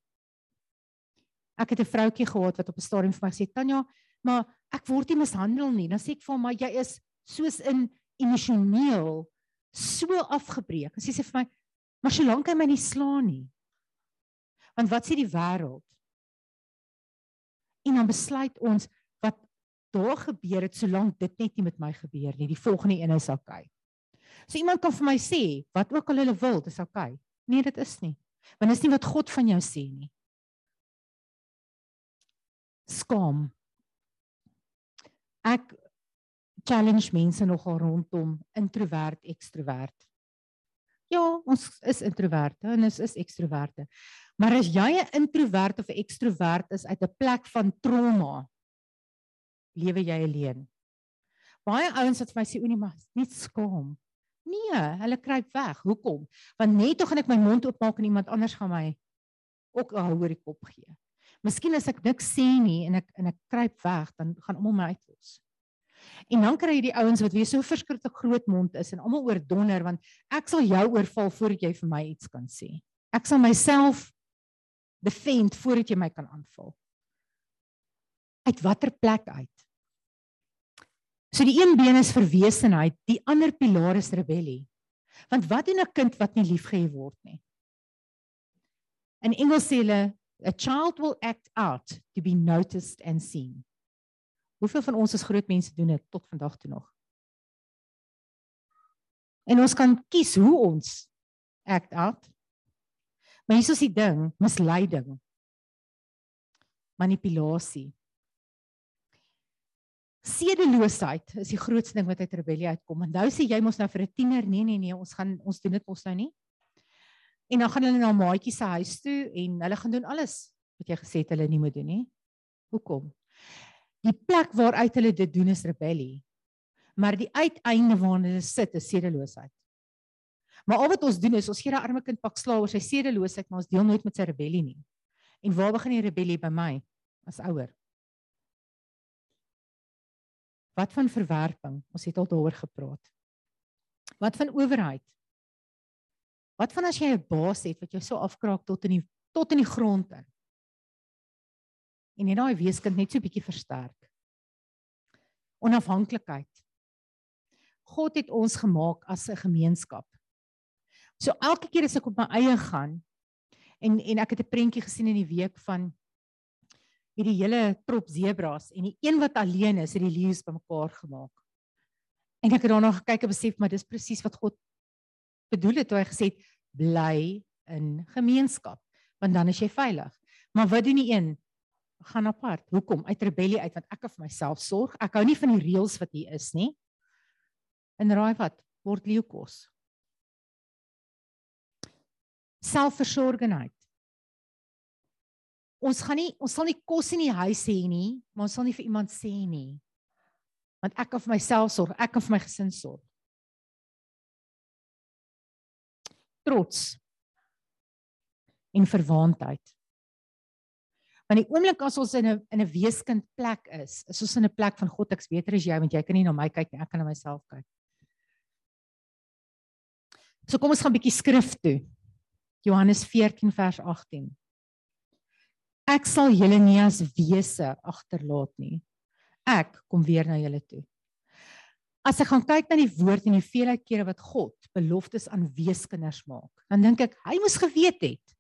Ek het 'n vroutjie gehad wat op 'n stadium vir my gesê Tanya, maar ek word nie mishandel nie. Dan sê ek vir hom, maar jy is soos in emosioneel so afgebreek. En sy sê vir my, maar solank hy my nie slaan nie. Want wat sê die wêreld? En dan besluit ons daar gebeur het solank dit net nie met my gebeur nie. Die volgende een is okay. So iemand kan vir my sê wat ook al hulle wil, dis okay. Nee, dit is nie. Want dis nie wat God van jou sê nie. Skaam. Ek challenge mense nogal rondom introvert ekstrovert. Ja, ons is introverte en ons is ekstroverte. Maar as jy 'n introvert of 'n ekstrovert is uit 'n plek van trauma, lewe jy alleen. Baie ouens wat vir my sê o nee, maar net skaam. Nee, hulle kruip weg. Hoekom? Want net toe gaan ek my mond oopmaak en iemand anders gaan my ook 'n hou oor die kop gee. Miskien as ek niks sê nie en ek en ek kruip weg, dan gaan almal my uitlos. En dan kry jy die ouens wat weer so verskriklik groot mond is en almal oor donder want ek sal jou oorval voordat jy vir my iets kan sê. Ek sal myself defend voordat jy my kan aanval. Uit watter plek uit? So die een been is verwesenheid, die ander pilaar is rebellie. Want wat doen 'n kind wat nie liefgehê word nie? In Engels sê hulle a child will act out to be noticed and seen. Hoeveel van ons as groot mense doen dit tot vandag toe nog? En ons kan kies hoe ons act out. Maar hier is die ding, misleiding. Manipulasie. Sedeloosheid is die grootste ding wat uit rebellie uitkom. En nou sê jy mos nou vir 'n tiener, nee nee nee, ons gaan ons doen dit mos nou nie. En dan gaan hulle na maatjie se huis toe en hulle gaan doen alles wat jy gesê het hulle nie moet doen nie. Hoekom? Die plek waaruit hulle dit doen is rebellie. Maar die uiteinde waarna hulle sit is sedeloosheid. Maar al wat ons doen is ons gee daai arme kind pak slaag oor sy sedeloosheid, maar ons deel nooit met sy rebellie nie. En waar begin die rebellie by my as ouer? Wat van verwerping? Ons het al daaroor gepraat. Wat van owerheid? Wat van as jy 'n baas het wat jou so afkraak tot in die tot in die grond in? en net daai weeskind net so bietjie versterk. Onafhanklikheid. God het ons gemaak as 'n gemeenskap. So elke keer as ek op my eie gaan en en ek het 'n prentjie gesien in die week van hierdie hele trop zebras en die een wat alleen is, het die leeu's bymekaar gemaak. En ek het daarna gekyk en besef maar dis presies wat God bedoel het toe hy gesê het bly in gemeenskap want dan is jy veilig. Maar wat doen die een? gaan apart. Hoekom? Uit rebellie uit want ek het vir myself sorg. Ek hou nie van die reëls wat hier is nie. En raai wat? Word leeukos. Selfversorgingheid. Ons gaan nie ons sal nie kos in die huis hê nie, maar ons sal nie vir iemand sê nie. Want ek kan vir myself sorg, ek kan vir my gesin sorg. Trots en verwaandheid. Want die oomblik as ons in 'n in 'n weeskind plek is, is ons in 'n plek van God, ek's beter as jy want jy kan nie na my kyk nie, ek kan na myself kyk. So kom ons gaan 'n bietjie skrif toe. Johannes 14 vers 18. Ek sal julle nie as wese agterlaat nie. Ek kom weer na julle toe. As ek gaan kyk na die woord en die veelheid kere wat God beloftes aan weeskinders maak, dan dink ek hy moes geweet het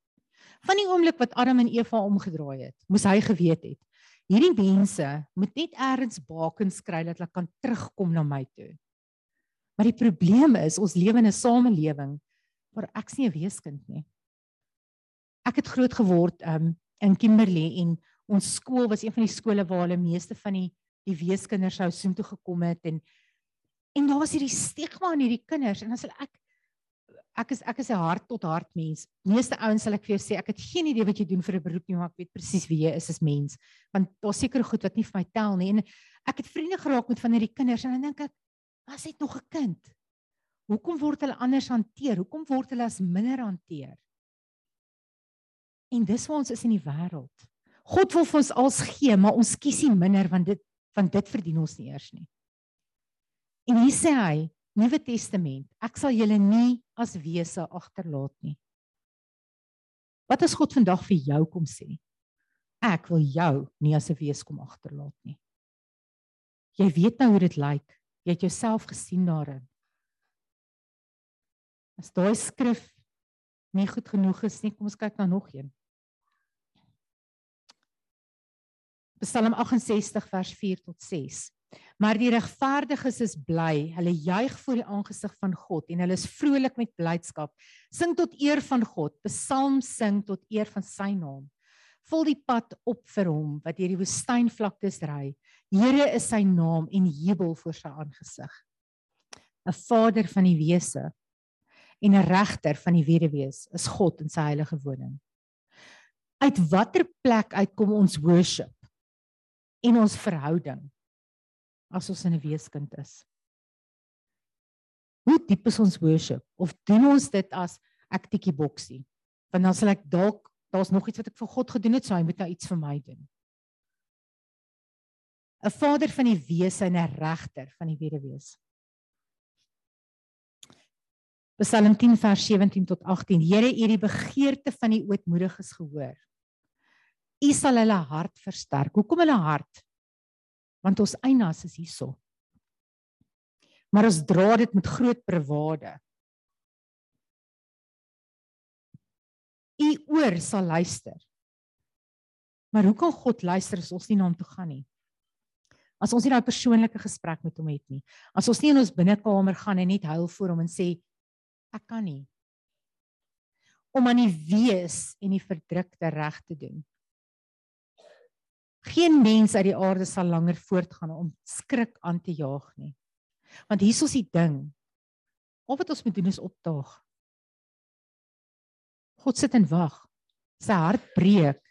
van die oomblik wat Adam en Eva omgedraai het, moes hy geweet het. Hierdie mense moet net eers bakens kry dat hulle kan terugkom na my toe. Maar die probleem is ons lewe in 'n samelewing waar ek nie 'n weeskind nie. Ek het groot geword um, in Kimberley en ons skool was een van die skole waar hulle meeste van die die weeskinders sou soontoe gekom het en en daar was hierdie stigma aan hierdie kinders en as hulle ek ek is ek is 'n hart tot hart mens. Meeste ouens sal ek vir jou sê ek het geen idee wat jy doen vir 'n beroep nie, maar ek weet presies wie jy is as mens. Want daar's seker goed wat nie vir my tel nie. En ek het vriende geraak met van hierdie kinders en dan dink ek, as dit nog 'n kind. Hoekom word hulle anders hanteer? Hoekom word hulle as minder hanteer? En dis waar ons is in die wêreld. God wil vir ons als gee, maar ons kies nie minder want dit van dit verdien ons nie eers nie. En hier sê hy, Nuwe Testament. Ek sal julle nie as wese agterlaat nie. Wat as God vandag vir jou kom sê? Ek wil jou nie as 'n wees kom agterlaat nie. Jy weet nou hoe dit lyk. Jy het jouself gesien daarin. As daai skrif nie goed genoeg is nie, kom ons kyk na nog een. Psalm 68 vers 4 tot 6. Maar die regverdiges is bly. Hulle juig voor die aangesig van God en hulle is vrolik met blydskap. Sing tot eer van God. Psalm sing tot eer van sy naam. vol die pad op vir hom wat deur die woestynvlaktes ry. Here is sy naam en jubel voor sy aangesig. 'n Vader van die wese en 'n regter van die weduwees is God in sy heilige woning. Uit watter plek uitkom ons worship en ons verhouding as ons in 'n weeskind is? Hoe diep is ons worship of doen ons dit as ek tikkie boksie? Want dan sal ek dalk daar's nog iets wat ek vir God gedoen het, so hy moet nou iets vir my doen. 'n Vader van die wese en 'n regter van die weduwees. Psalm 10 vers 17 tot 18. Here, U die begeerte van die ootmoediges gehoor. U sal hulle hart versterk. Hoekom hulle hart? Want ons einas is hierso. Maar ons dra dit met groot bravade. U oor sal luister. Maar hoe kan God luister as ons nie na hom toe gaan nie? As ons nie daai persoonlike gesprek met hom het nie. As ons nie in ons binnekamer gaan en net huil voor hom en sê ek kan nie. Om aan die wees en die verdrukte reg te doen. Geen mens uit die aarde sal langer voortgaan om skrik aan te jaag nie. Want hier is die ding. Al wat ons moet doen is opdaag. God sit en wag. Sy hart breek.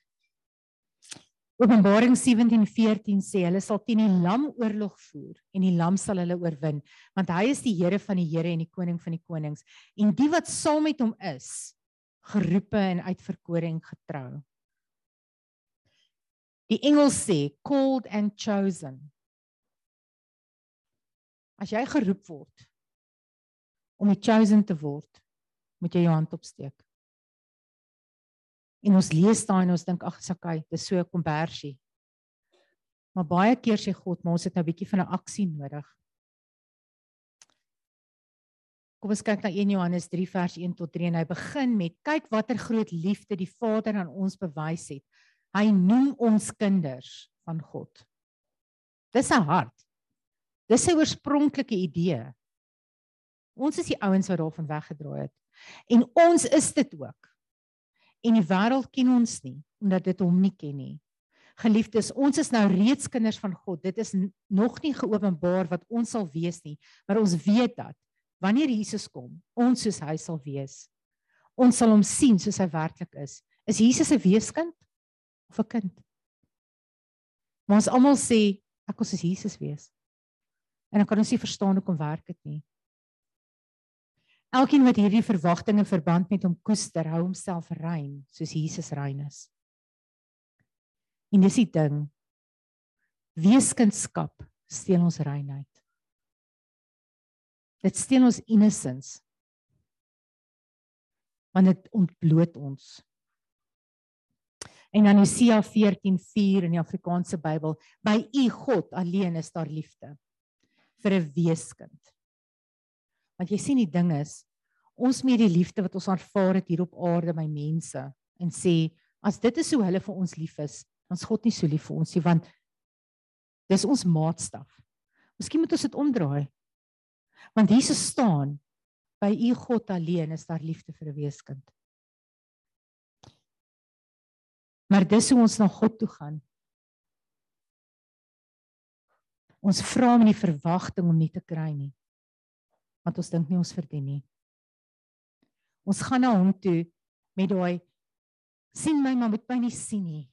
Openbaring 17:14 sê hulle sal teen die lam oorlog voer en die lam sal hulle oorwin want hy is die Here van die Here en die koning van die konings en die wat saam met hom is geroepe en uitverkore en getrou. Die engel sê called and chosen. As jy geroep word om die chosen te word, moet jy jou hand opsteek. En ons lees daai en ons dink ag sakai, dis so 'n kombersie. Maar baie keer sê God, maar ons het nou 'n bietjie van 'n aksie nodig. Kom ons kyk na 1 Johannes 3 vers 1 tot 3 en hy begin met kyk watter groot liefde die Vader aan ons bewys het. Hy noem ons kinders van God. Dis 'n hart. Dis sy oorspronklike idee. Ons is die ouens wat daarvan weggedraai het. En ons is dit ook en die wêreld ken ons nie omdat dit hom nie ken nie. Geliefdes, ons is nou reeds kinders van God. Dit is nog nie geopenbaar wat ons sal wees nie, maar ons weet dat wanneer Jesus kom, ons soos hy sal wees. Ons sal hom sien soos hy werklik is. Is Jesus 'n weeskind of 'n kind? Maar ons almal sê ek wil soos Jesus wees. En dan kan ons nie verstaan hoekom werk dit nie. Elkeen wat hierdie verwagtinge verband met hom koester, hou homself rein soos Jesus rein is. En dis die ding. Weeskindskap steel ons reinheid. Dit steel ons innocence. Want dit ontbloot ons. En dan Jesaja 14:4 in die Afrikaanse Bybel, by U God alleen is daar liefde vir 'n weeskind. Want jy sien die ding is ons met die liefde wat ons aanvaar het hier op aarde by mense en sê as dit is hoe hulle vir ons lief is, dan's God nie so lief vir ons nie want dis ons maatstaf. Miskien moet ons dit omdraai. Want Jesus staan by u God alleen is daar liefde vir 'n weeskind. Maar dis hoe ons na God toe gaan. Ons vra met die verwagting om nie te kry nie want ons dink nie ons verdien nie. Ons gaan na hom toe met daai sien my maar moet my nie sien nie.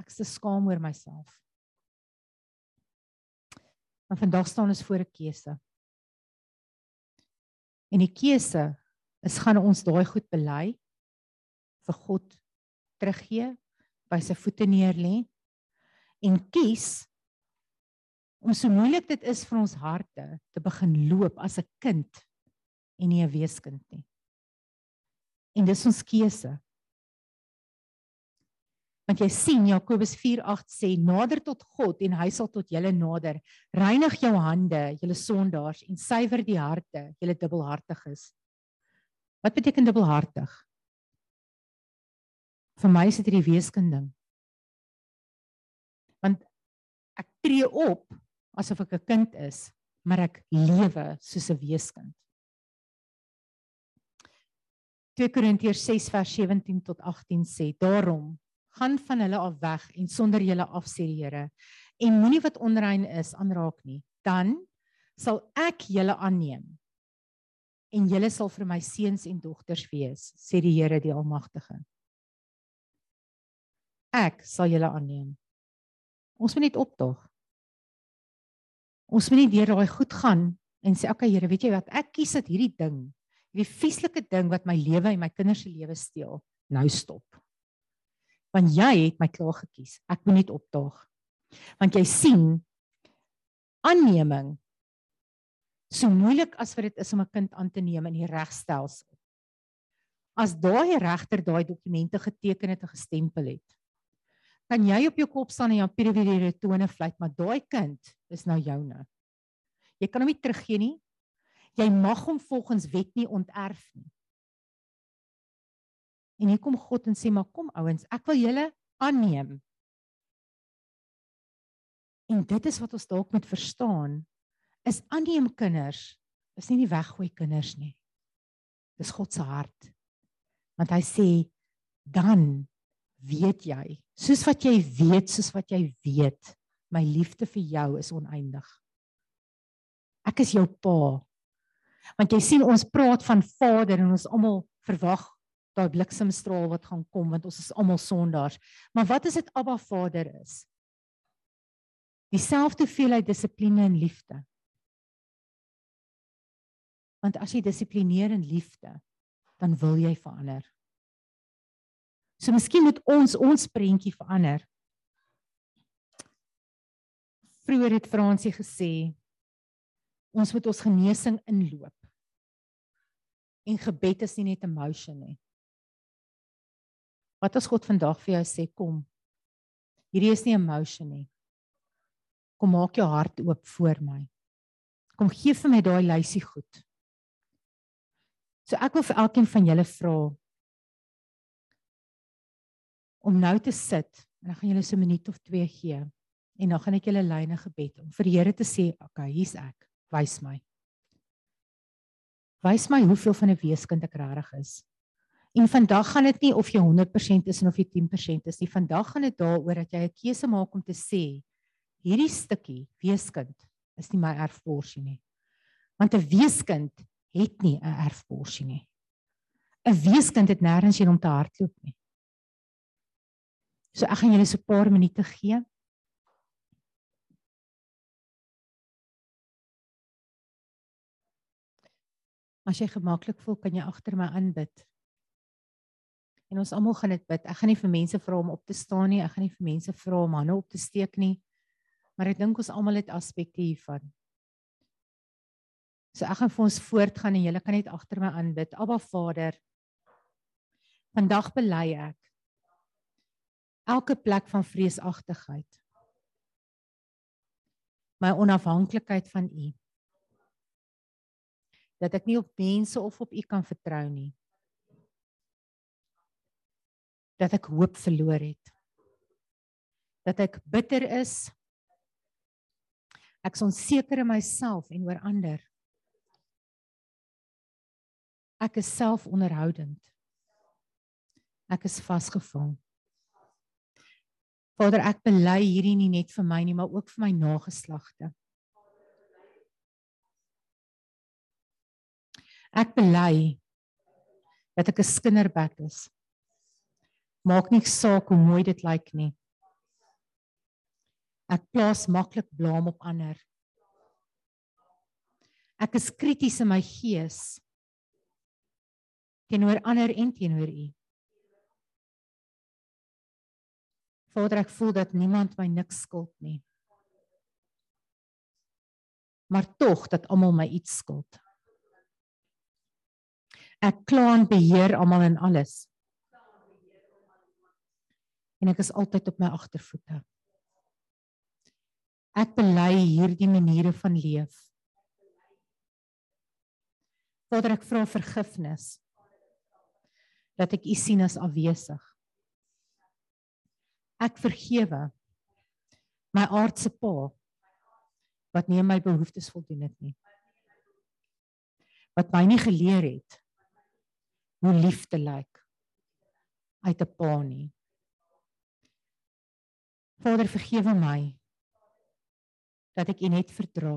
Ek is te skaam oor myself. Maar vandag staan ons voor 'n keuse. En die keuse is gaan ons daai goed bely vir God teruggee by sy voete neer lê en kies om so moeilik dit is vir ons harte te begin loop as 'n kind en nie 'n weeskind nie. En dis ons keuse. Want jy sien Jakobus 4:8 sê nader tot God en hy sal tot julle nader. Reinig jou hande, julle sondaars en suiwer die harte, julle dubbelhartiges. Wat beteken dubbelhartig? Vir my is dit hierdie weeskind ding. Want ek tree op asof ek 'n kind is, maar ek lewe soos 'n weeskind. 2 Korintiërs 6 vers 17 tot 18 sê: Daarom gaan van hulle af weg en sonder julle af sê die Here en moenie wat onrein is aanraak nie dan sal ek julle aanneem en julle sal vir my seuns en dogters wees sê die Here die almagtige ek sal julle aanneem ons moet net opdaag ons moet nie deur daai goed gaan en sê okay Here weet jy wat ek kies dat hierdie ding hierdie vieslike ding wat my lewe en my kinders se lewe steel nou stop want jy het my klaar gekies. Ek moet net opdaag. Want jy sien aanneming so moeilik as wat dit is om 'n kind aan te neem in die regstelsel. As daai regter daai dokumente geteken het en gestempel het, kan jy op jou kop staan en jou periode tone fluit, maar daai kind is nou joune. Jy kan hom nie teruggee nie. Jy mag hom volgens wet nie onterf nie. En hier kom God en sê maar kom ouens, ek wil julle aanneem. En dit is wat ons dalk moet verstaan, is aanneem kinders is nie die weggooi kinders nie. Dis God se hart. Want hy sê dan weet jy, soos wat jy weet, soos wat jy weet, my liefde vir jou is oneindig. Ek is jou pa. Want jy sien ons praat van Vader en ons almal verwag daai bliksemstraal wat gaan kom want ons is almal sondaars. Maar wat is dit Abba Vader is? Dieselfde veelheid dissipline en liefde. Want as jy dissiplineer in liefde, dan wil jy verander. So miskien moet ons ons prentjie verander. Vroeger het Fransie gesê ons moet ons genesing inloop. En gebed is nie net 'n emotion nie. Wat as God vandag vir jou sê kom. Hierdie is nie emotion nie. Kom maak jou hart oop voor my. Kom gee vir my daai lysie goed. So ek wil vir elkeen van julle vra om nou te sit en dan gaan julle so 'n minuut of 2 gee en dan gaan ek julle lyne gebed om vir die Here te sê, "Oké, okay, hier's ek. Wys my." Wys my hoeveel van 'n weeskind ek regtig is. En vandag gaan dit nie of jy 100% is of jy 10% is nie. Vandag gaan dit daaroor dat jy 'n keuse maak om te sê hierdie stukkie weeskind is nie my erfborsie nie. Want 'n weeskind het nie 'n erfborsie nie. 'n Weeskind het nêrens heen om te hardloop nie. So ek gaan julle so 'n paar minute gee. As jy gemaklik voel, kan jy agter my aanbid. En ons almal gaan dit bid. Ek gaan nie vir mense vra om op te staan nie. Ek gaan nie vir mense vra om hande op te steek nie. Maar ek dink ons almal het aspekte hiervan. So ek gaan vir ons voortgaan en julle kan net agter my aanbid. Abba Vader. Vandag bely ek elke plek van vreesagtigheid. My onafhanklikheid van U. Dat ek nie op mense of op U kan vertrou nie. dat ek hoop verloor het. Dat ek bitter is. Ek is onseker in myself en oor ander. Ek is selfonderhoudend. Ek is vasgevang. Vader, ek bely hierdie nie net vir my nie, maar ook vir my nageslagte. Ek bely dat ek 'n skinderbek is maak nie saak hoe mooi dit lyk nie. Ek plaas maklik blame op ander. Ek is krities in my gees teenoor ander en teenoor U. Vader, ek voel dat niemand my niks skuld nie. Maar tog dat almal my iets skuld. Ek kla en beheer almal en alles en ek is altyd op my agtervoete. Ek bely hierdie maniere van leef. Vader, ek vra vergifnis dat ek U sien as afwesig. Ek vergewe my aardse pa wat nie my behoeftes voldoen het nie. Wat my nie geleer het hoe liefde lyk uit 'n pa nie Vader, vergewe my dat ek U net verdra.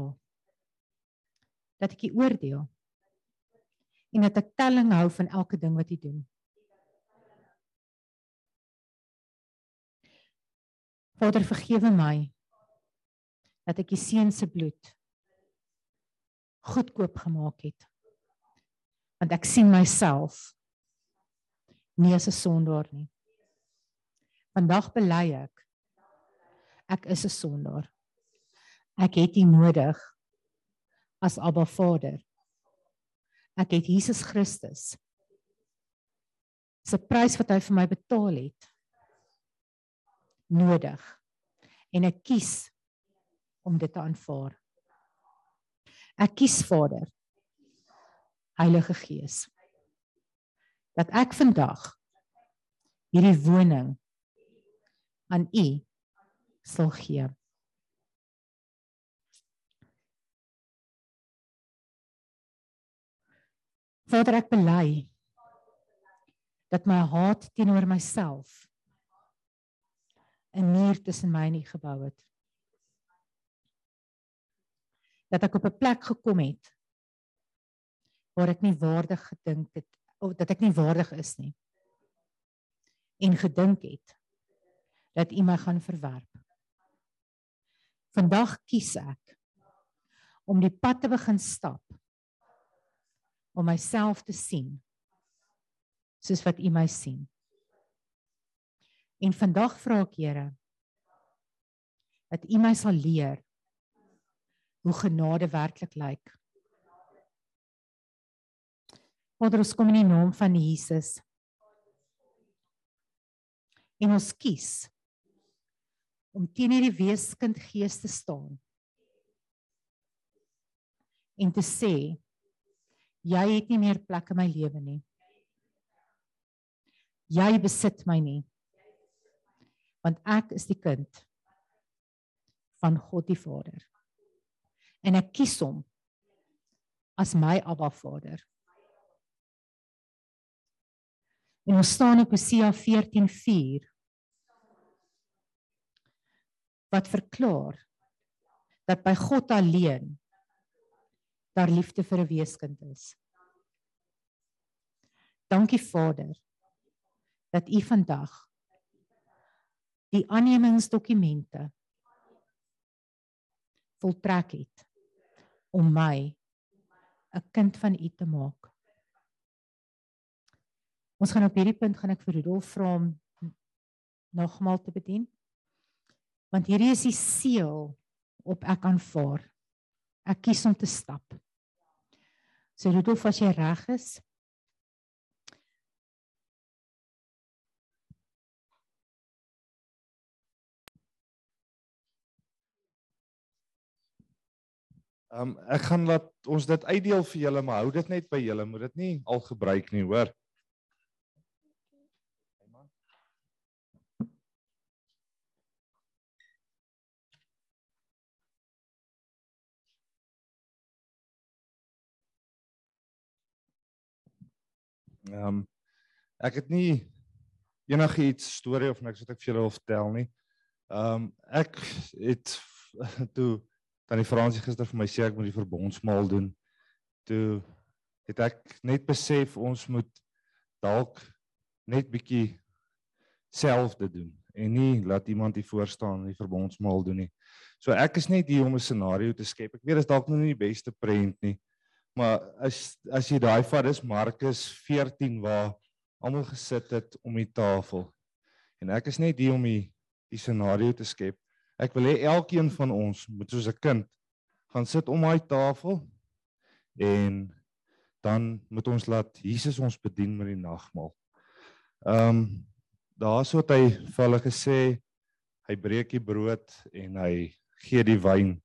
Dat ek U oordeel. En dat ek telling hou van elke ding wat U doen. Vader, vergewe my dat ek U seun se bloed goedkoop gemaak het. Want ek sien myself nie as 'n sondaar nie. Vandag bely ek ek is 'n sondaar. Ek het U nodig as Abba Vader. Ek het Jesus Christus se prys wat hy vir my betaal het nodig. En ek kies om dit te aanvaar. Ek kies Vader Heilige Gees dat ek vandag hierdie woning aan U sal gee. Vader ek bely dat my haat teenoor myself 'n muur tussen my en U gebou het. Dat ek op 'n plek gekom het waar ek nie waardig gedink het of dat ek nie waardig is nie. En gedink het dat U my gaan verwerp. Vandag kies ek om die pad te begin stap om myself te sien soos wat U my sien. En vandag vra ek Here dat U my sal leer hoe genade werklik lyk. Vader, ons kom in die naam van Jesus. En ons kies om teen hierdie weeskind gees te staan. En te sê jy het nie meer plek in my lewe nie. Jy besit my nie. Want ek is die kind van God die Vader. En ek kies hom as my Abba Vader. En ons staan op Hosea 14:4 wat verklaar dat by God alleen daar liefde vir 'n weeskind is. Dankie Vader dat U vandag die aannemingsdokumente voltrek het om my 'n kind van U te maak. Ons gaan op hierdie punt gaan ek vir Rudolf vra om nogmaal te bedien. Want hierdie is die seël op ek aanvaar. Ek kies om te stap. So Rudolf, as jy reg is, Ehm um, ek gaan laat ons dit uitdeel vir julle, maar hou dit net by julle, moet dit nie al gebruik nie, hoor. Ehm um, ek het nie enigiets storie of niks wat ek vir julle wil vertel nie. Ehm um, ek het toe tannie Fransie gister vir my sê ek moet die verbondsmaal doen. Toe het ek net besef ons moet dalk net bietjie self dit doen en nie laat iemand hier voor staan en die verbondsmaal doen nie. So ek is net hier om 'n scenario te skep. Ek weet dit is dalk nou nie die beste prent nie. Maar as as jy daai vat is Markus 14 waar almal gesit het om die tafel. En ek is net hier om die die scenario te skep. Ek wil hê elkeen van ons moet soos 'n kind gaan sit om daai tafel en dan moet ons laat Jesus ons bedien met die nagmaal. Ehm um, daarso het hy vir hulle gesê hy breek die brood en hy gee die wyn.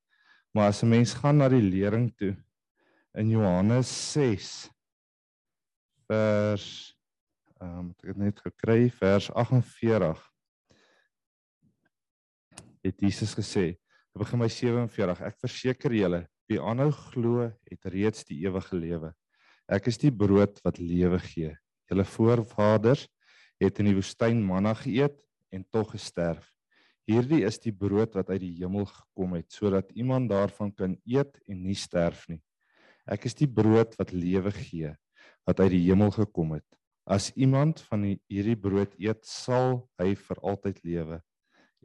Maar as 'n mens gaan na die lering toe in Johannes 6 vers ehm um, ek het net gekry vers 48 het Jesus gesê, "Ek begin my 47, ek verseker julle, wie aanhou glo, het reeds die ewige lewe. Ek is die brood wat lewe gee. Julle voorvaders het in die woestyn manna geëet en tog gesterf. Hierdie is die brood wat uit die hemel gekom het sodat iemand daarvan kan eet en nie sterf nie. Ek is die brood wat lewe gee wat uit die hemel gekom het. As iemand van die, hierdie brood eet, sal hy vir altyd lewe.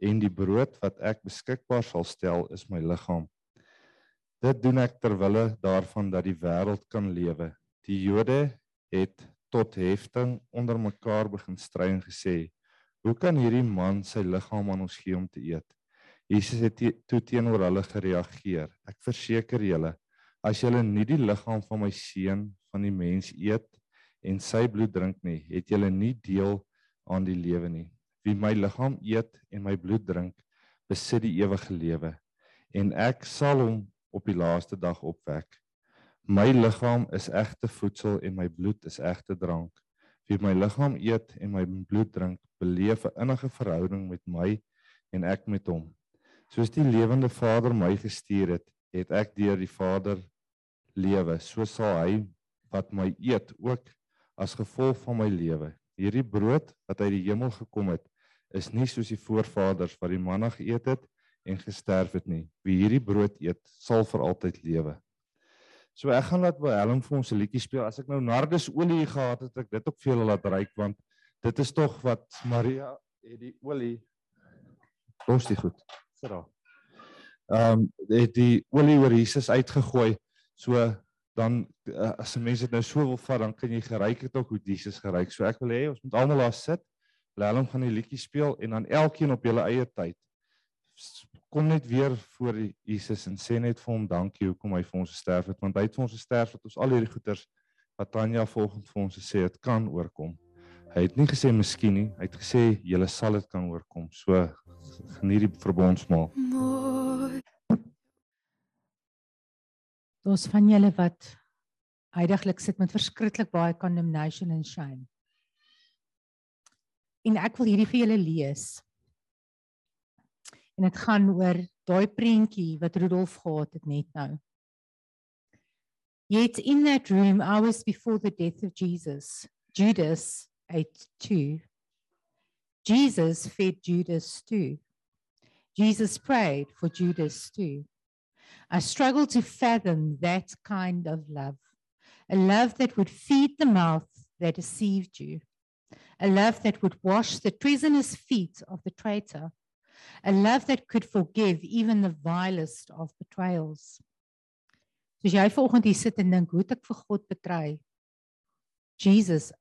En die brood wat ek beskikbaar sal stel, is my liggaam. Dit doen ek ter wille daarvan dat die wêreld kan lewe. Die Jode het tot hefting onder mekaar begin stry en gesê: "Hoe kan hierdie man sy liggaam aan ons gee om te eet?" Jesus het toe teenoor hulle gereageer: "Ek verseker julle, as julle nie die liggaam van my seun van die mens eet en sy bloed drink nie, het julle nie deel aan die lewe nie. Wie my liggaam eet en my bloed drink, besit die ewige lewe en ek sal hom op die laaste dag opwek. My liggaam is egte voedsel en my bloed is egte drank. Wie my liggaam eet en my bloed drink, beleef 'n innige verhouding met my en ek met hom. Soos die lewende Vader my gestuur het, het ek deur die Vader lewe. So sal hy wat my eet ook as gevolg van my lewe. Hierdie brood wat uit die hemel gekom het, is nie soos die voorvaders wat die manna geëet het en gesterf het nie. Wie hierdie brood eet, sal vir altyd lewe. So ek gaan laat Willem vir ons 'n liedjie speel. As ek nou nardus olie gehad het, ek dit ook vir julle laat ryk want dit is tog wat Maria het die olie los die goed. Daar. Ehm um, het die olie oor Jesus uitgegooi. So dan as 'n mens dit nou so wil vat, dan kan jy geryk het ook hoe Jesus geryk. So ek wil hê ons moet almal daar sit. Willem gaan die liedjie speel en dan elkeen op julle eie tyd kom net weer voor Jesus en sê net vir hom dankie hoekom hy vir ons gesterf het want hy het vir ons gesterf dat ons al hierdie goeders wat Tanya volgens vir ons gesê het kan oorkom. Hy het nie gesê miskien nie, hy het gesê julle sal dit kan oorkom. So geniet die verbondsmaal. Ons van julle wat heidaglik sit met verskriklik baie condemnation and shame. En ek wil hierdie vir julle lees en dit gaan oor daai prentjie wat Rudolf gehad het net nou. Yet in that room hours before the death of Jesus, Judas ate too. Jesus fed Judas too. Jesus prayed for Judas too. I struggle to fathom that kind of love. A love that would feed the mouth that deceived you. A love that would wash the treasonous feet of the traitor a love that could forgive even the vilest of betrayals. Soos jy vanoggend hier sit en dink, hoe het ek vir God betry? Jesus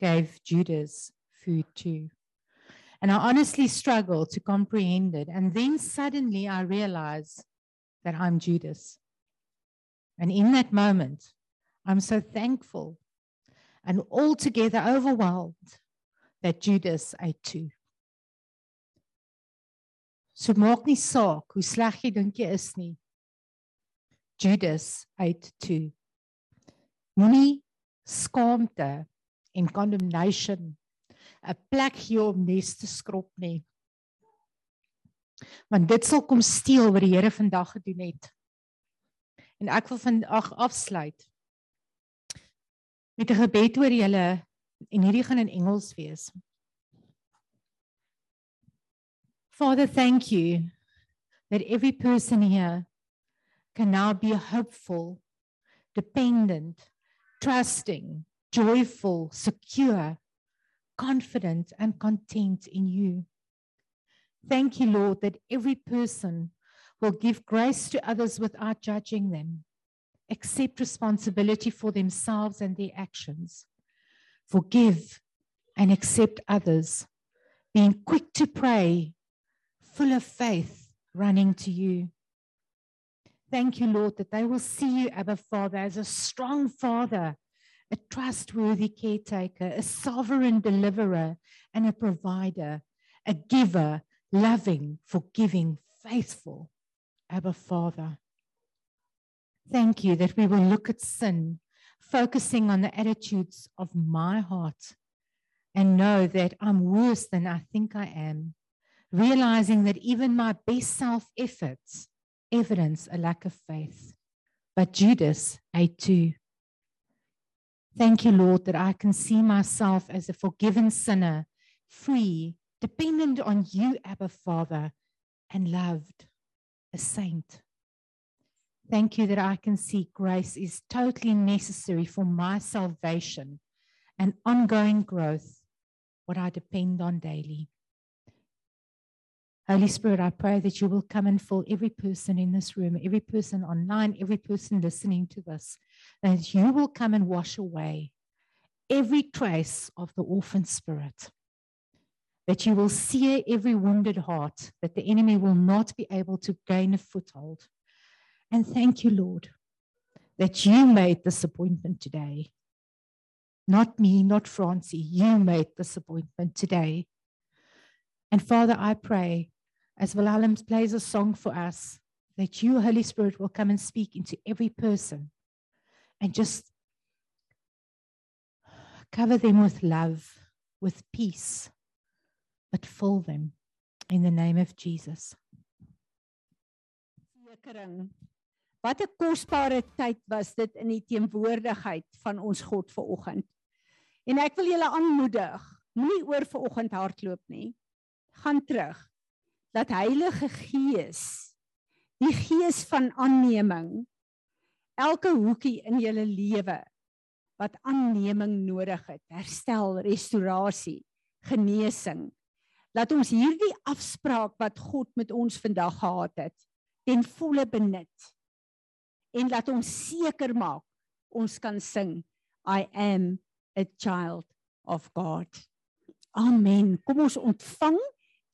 gave Judas food too. And I honestly struggle to comprehend it. And then suddenly I realize that I'm Judas. And in that moment, I'm so thankful and altogether overwhelmed that Judas ate too. So maak nie saak hoe sleg jy dink jy is nie. Judas uit toe. Moenie skaamte en condemnation 'n plek gee om nes te skrob nie. Want dit sal kom steel wat die Here vandag gedoen het. En ek wil vandag afsluit met 'n gebed oor julle en hierdie gaan in Engels wees. Father, thank you that every person here can now be hopeful, dependent, trusting, joyful, secure, confident, and content in you. Thank you, Lord, that every person will give grace to others without judging them, accept responsibility for themselves and their actions, forgive and accept others, being quick to pray full of faith, running to you. Thank you, Lord, that they will see you, Abba Father, as a strong Father, a trustworthy caretaker, a sovereign deliverer, and a provider, a giver, loving, forgiving, faithful, Abba Father. Thank you that we will look at sin, focusing on the attitudes of my heart, and know that I'm worse than I think I am realizing that even my best self efforts evidence a lack of faith. But Judas ate too. Thank you, Lord, that I can see myself as a forgiven sinner, free dependent on you, Abba Father, and loved, a saint. Thank you that I can see grace is totally necessary for my salvation and ongoing growth, what I depend on daily. Holy Spirit, I pray that you will come and fill every person in this room, every person online, every person listening to this, that you will come and wash away every trace of the orphan spirit. That you will sear every wounded heart, that the enemy will not be able to gain a foothold. And thank you, Lord, that you made this appointment today. Not me, not Francie. You made this appointment today. And Father, I pray as Wilhelm plays a song for us that you, Holy Spirit, will come and speak into every person and just cover them with love, with peace, but fill them in the name of Jesus. Wat 'n kosbare tyd was dit in die teenwoordigheid van ons God ver oggend. En ek wil julle aanmoedig, moenie oor ver oggend hardloop nie. Gaan terug. Dat Heilige Gees, die gees van aanneming, elke hoekie in julle lewe wat aanneming nodig het, herstel, restaurasie, genesing. Laat ons hierdie afspraak wat God met ons vandag gehad het, ten volle benut. En laat ons seker maak ons kan sing I am a child of God. Amen. Kom ons ontvang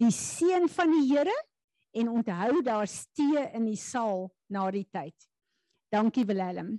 die seën van die Here en onthou daar's tee in die saal na die tyd. Dankie Willem.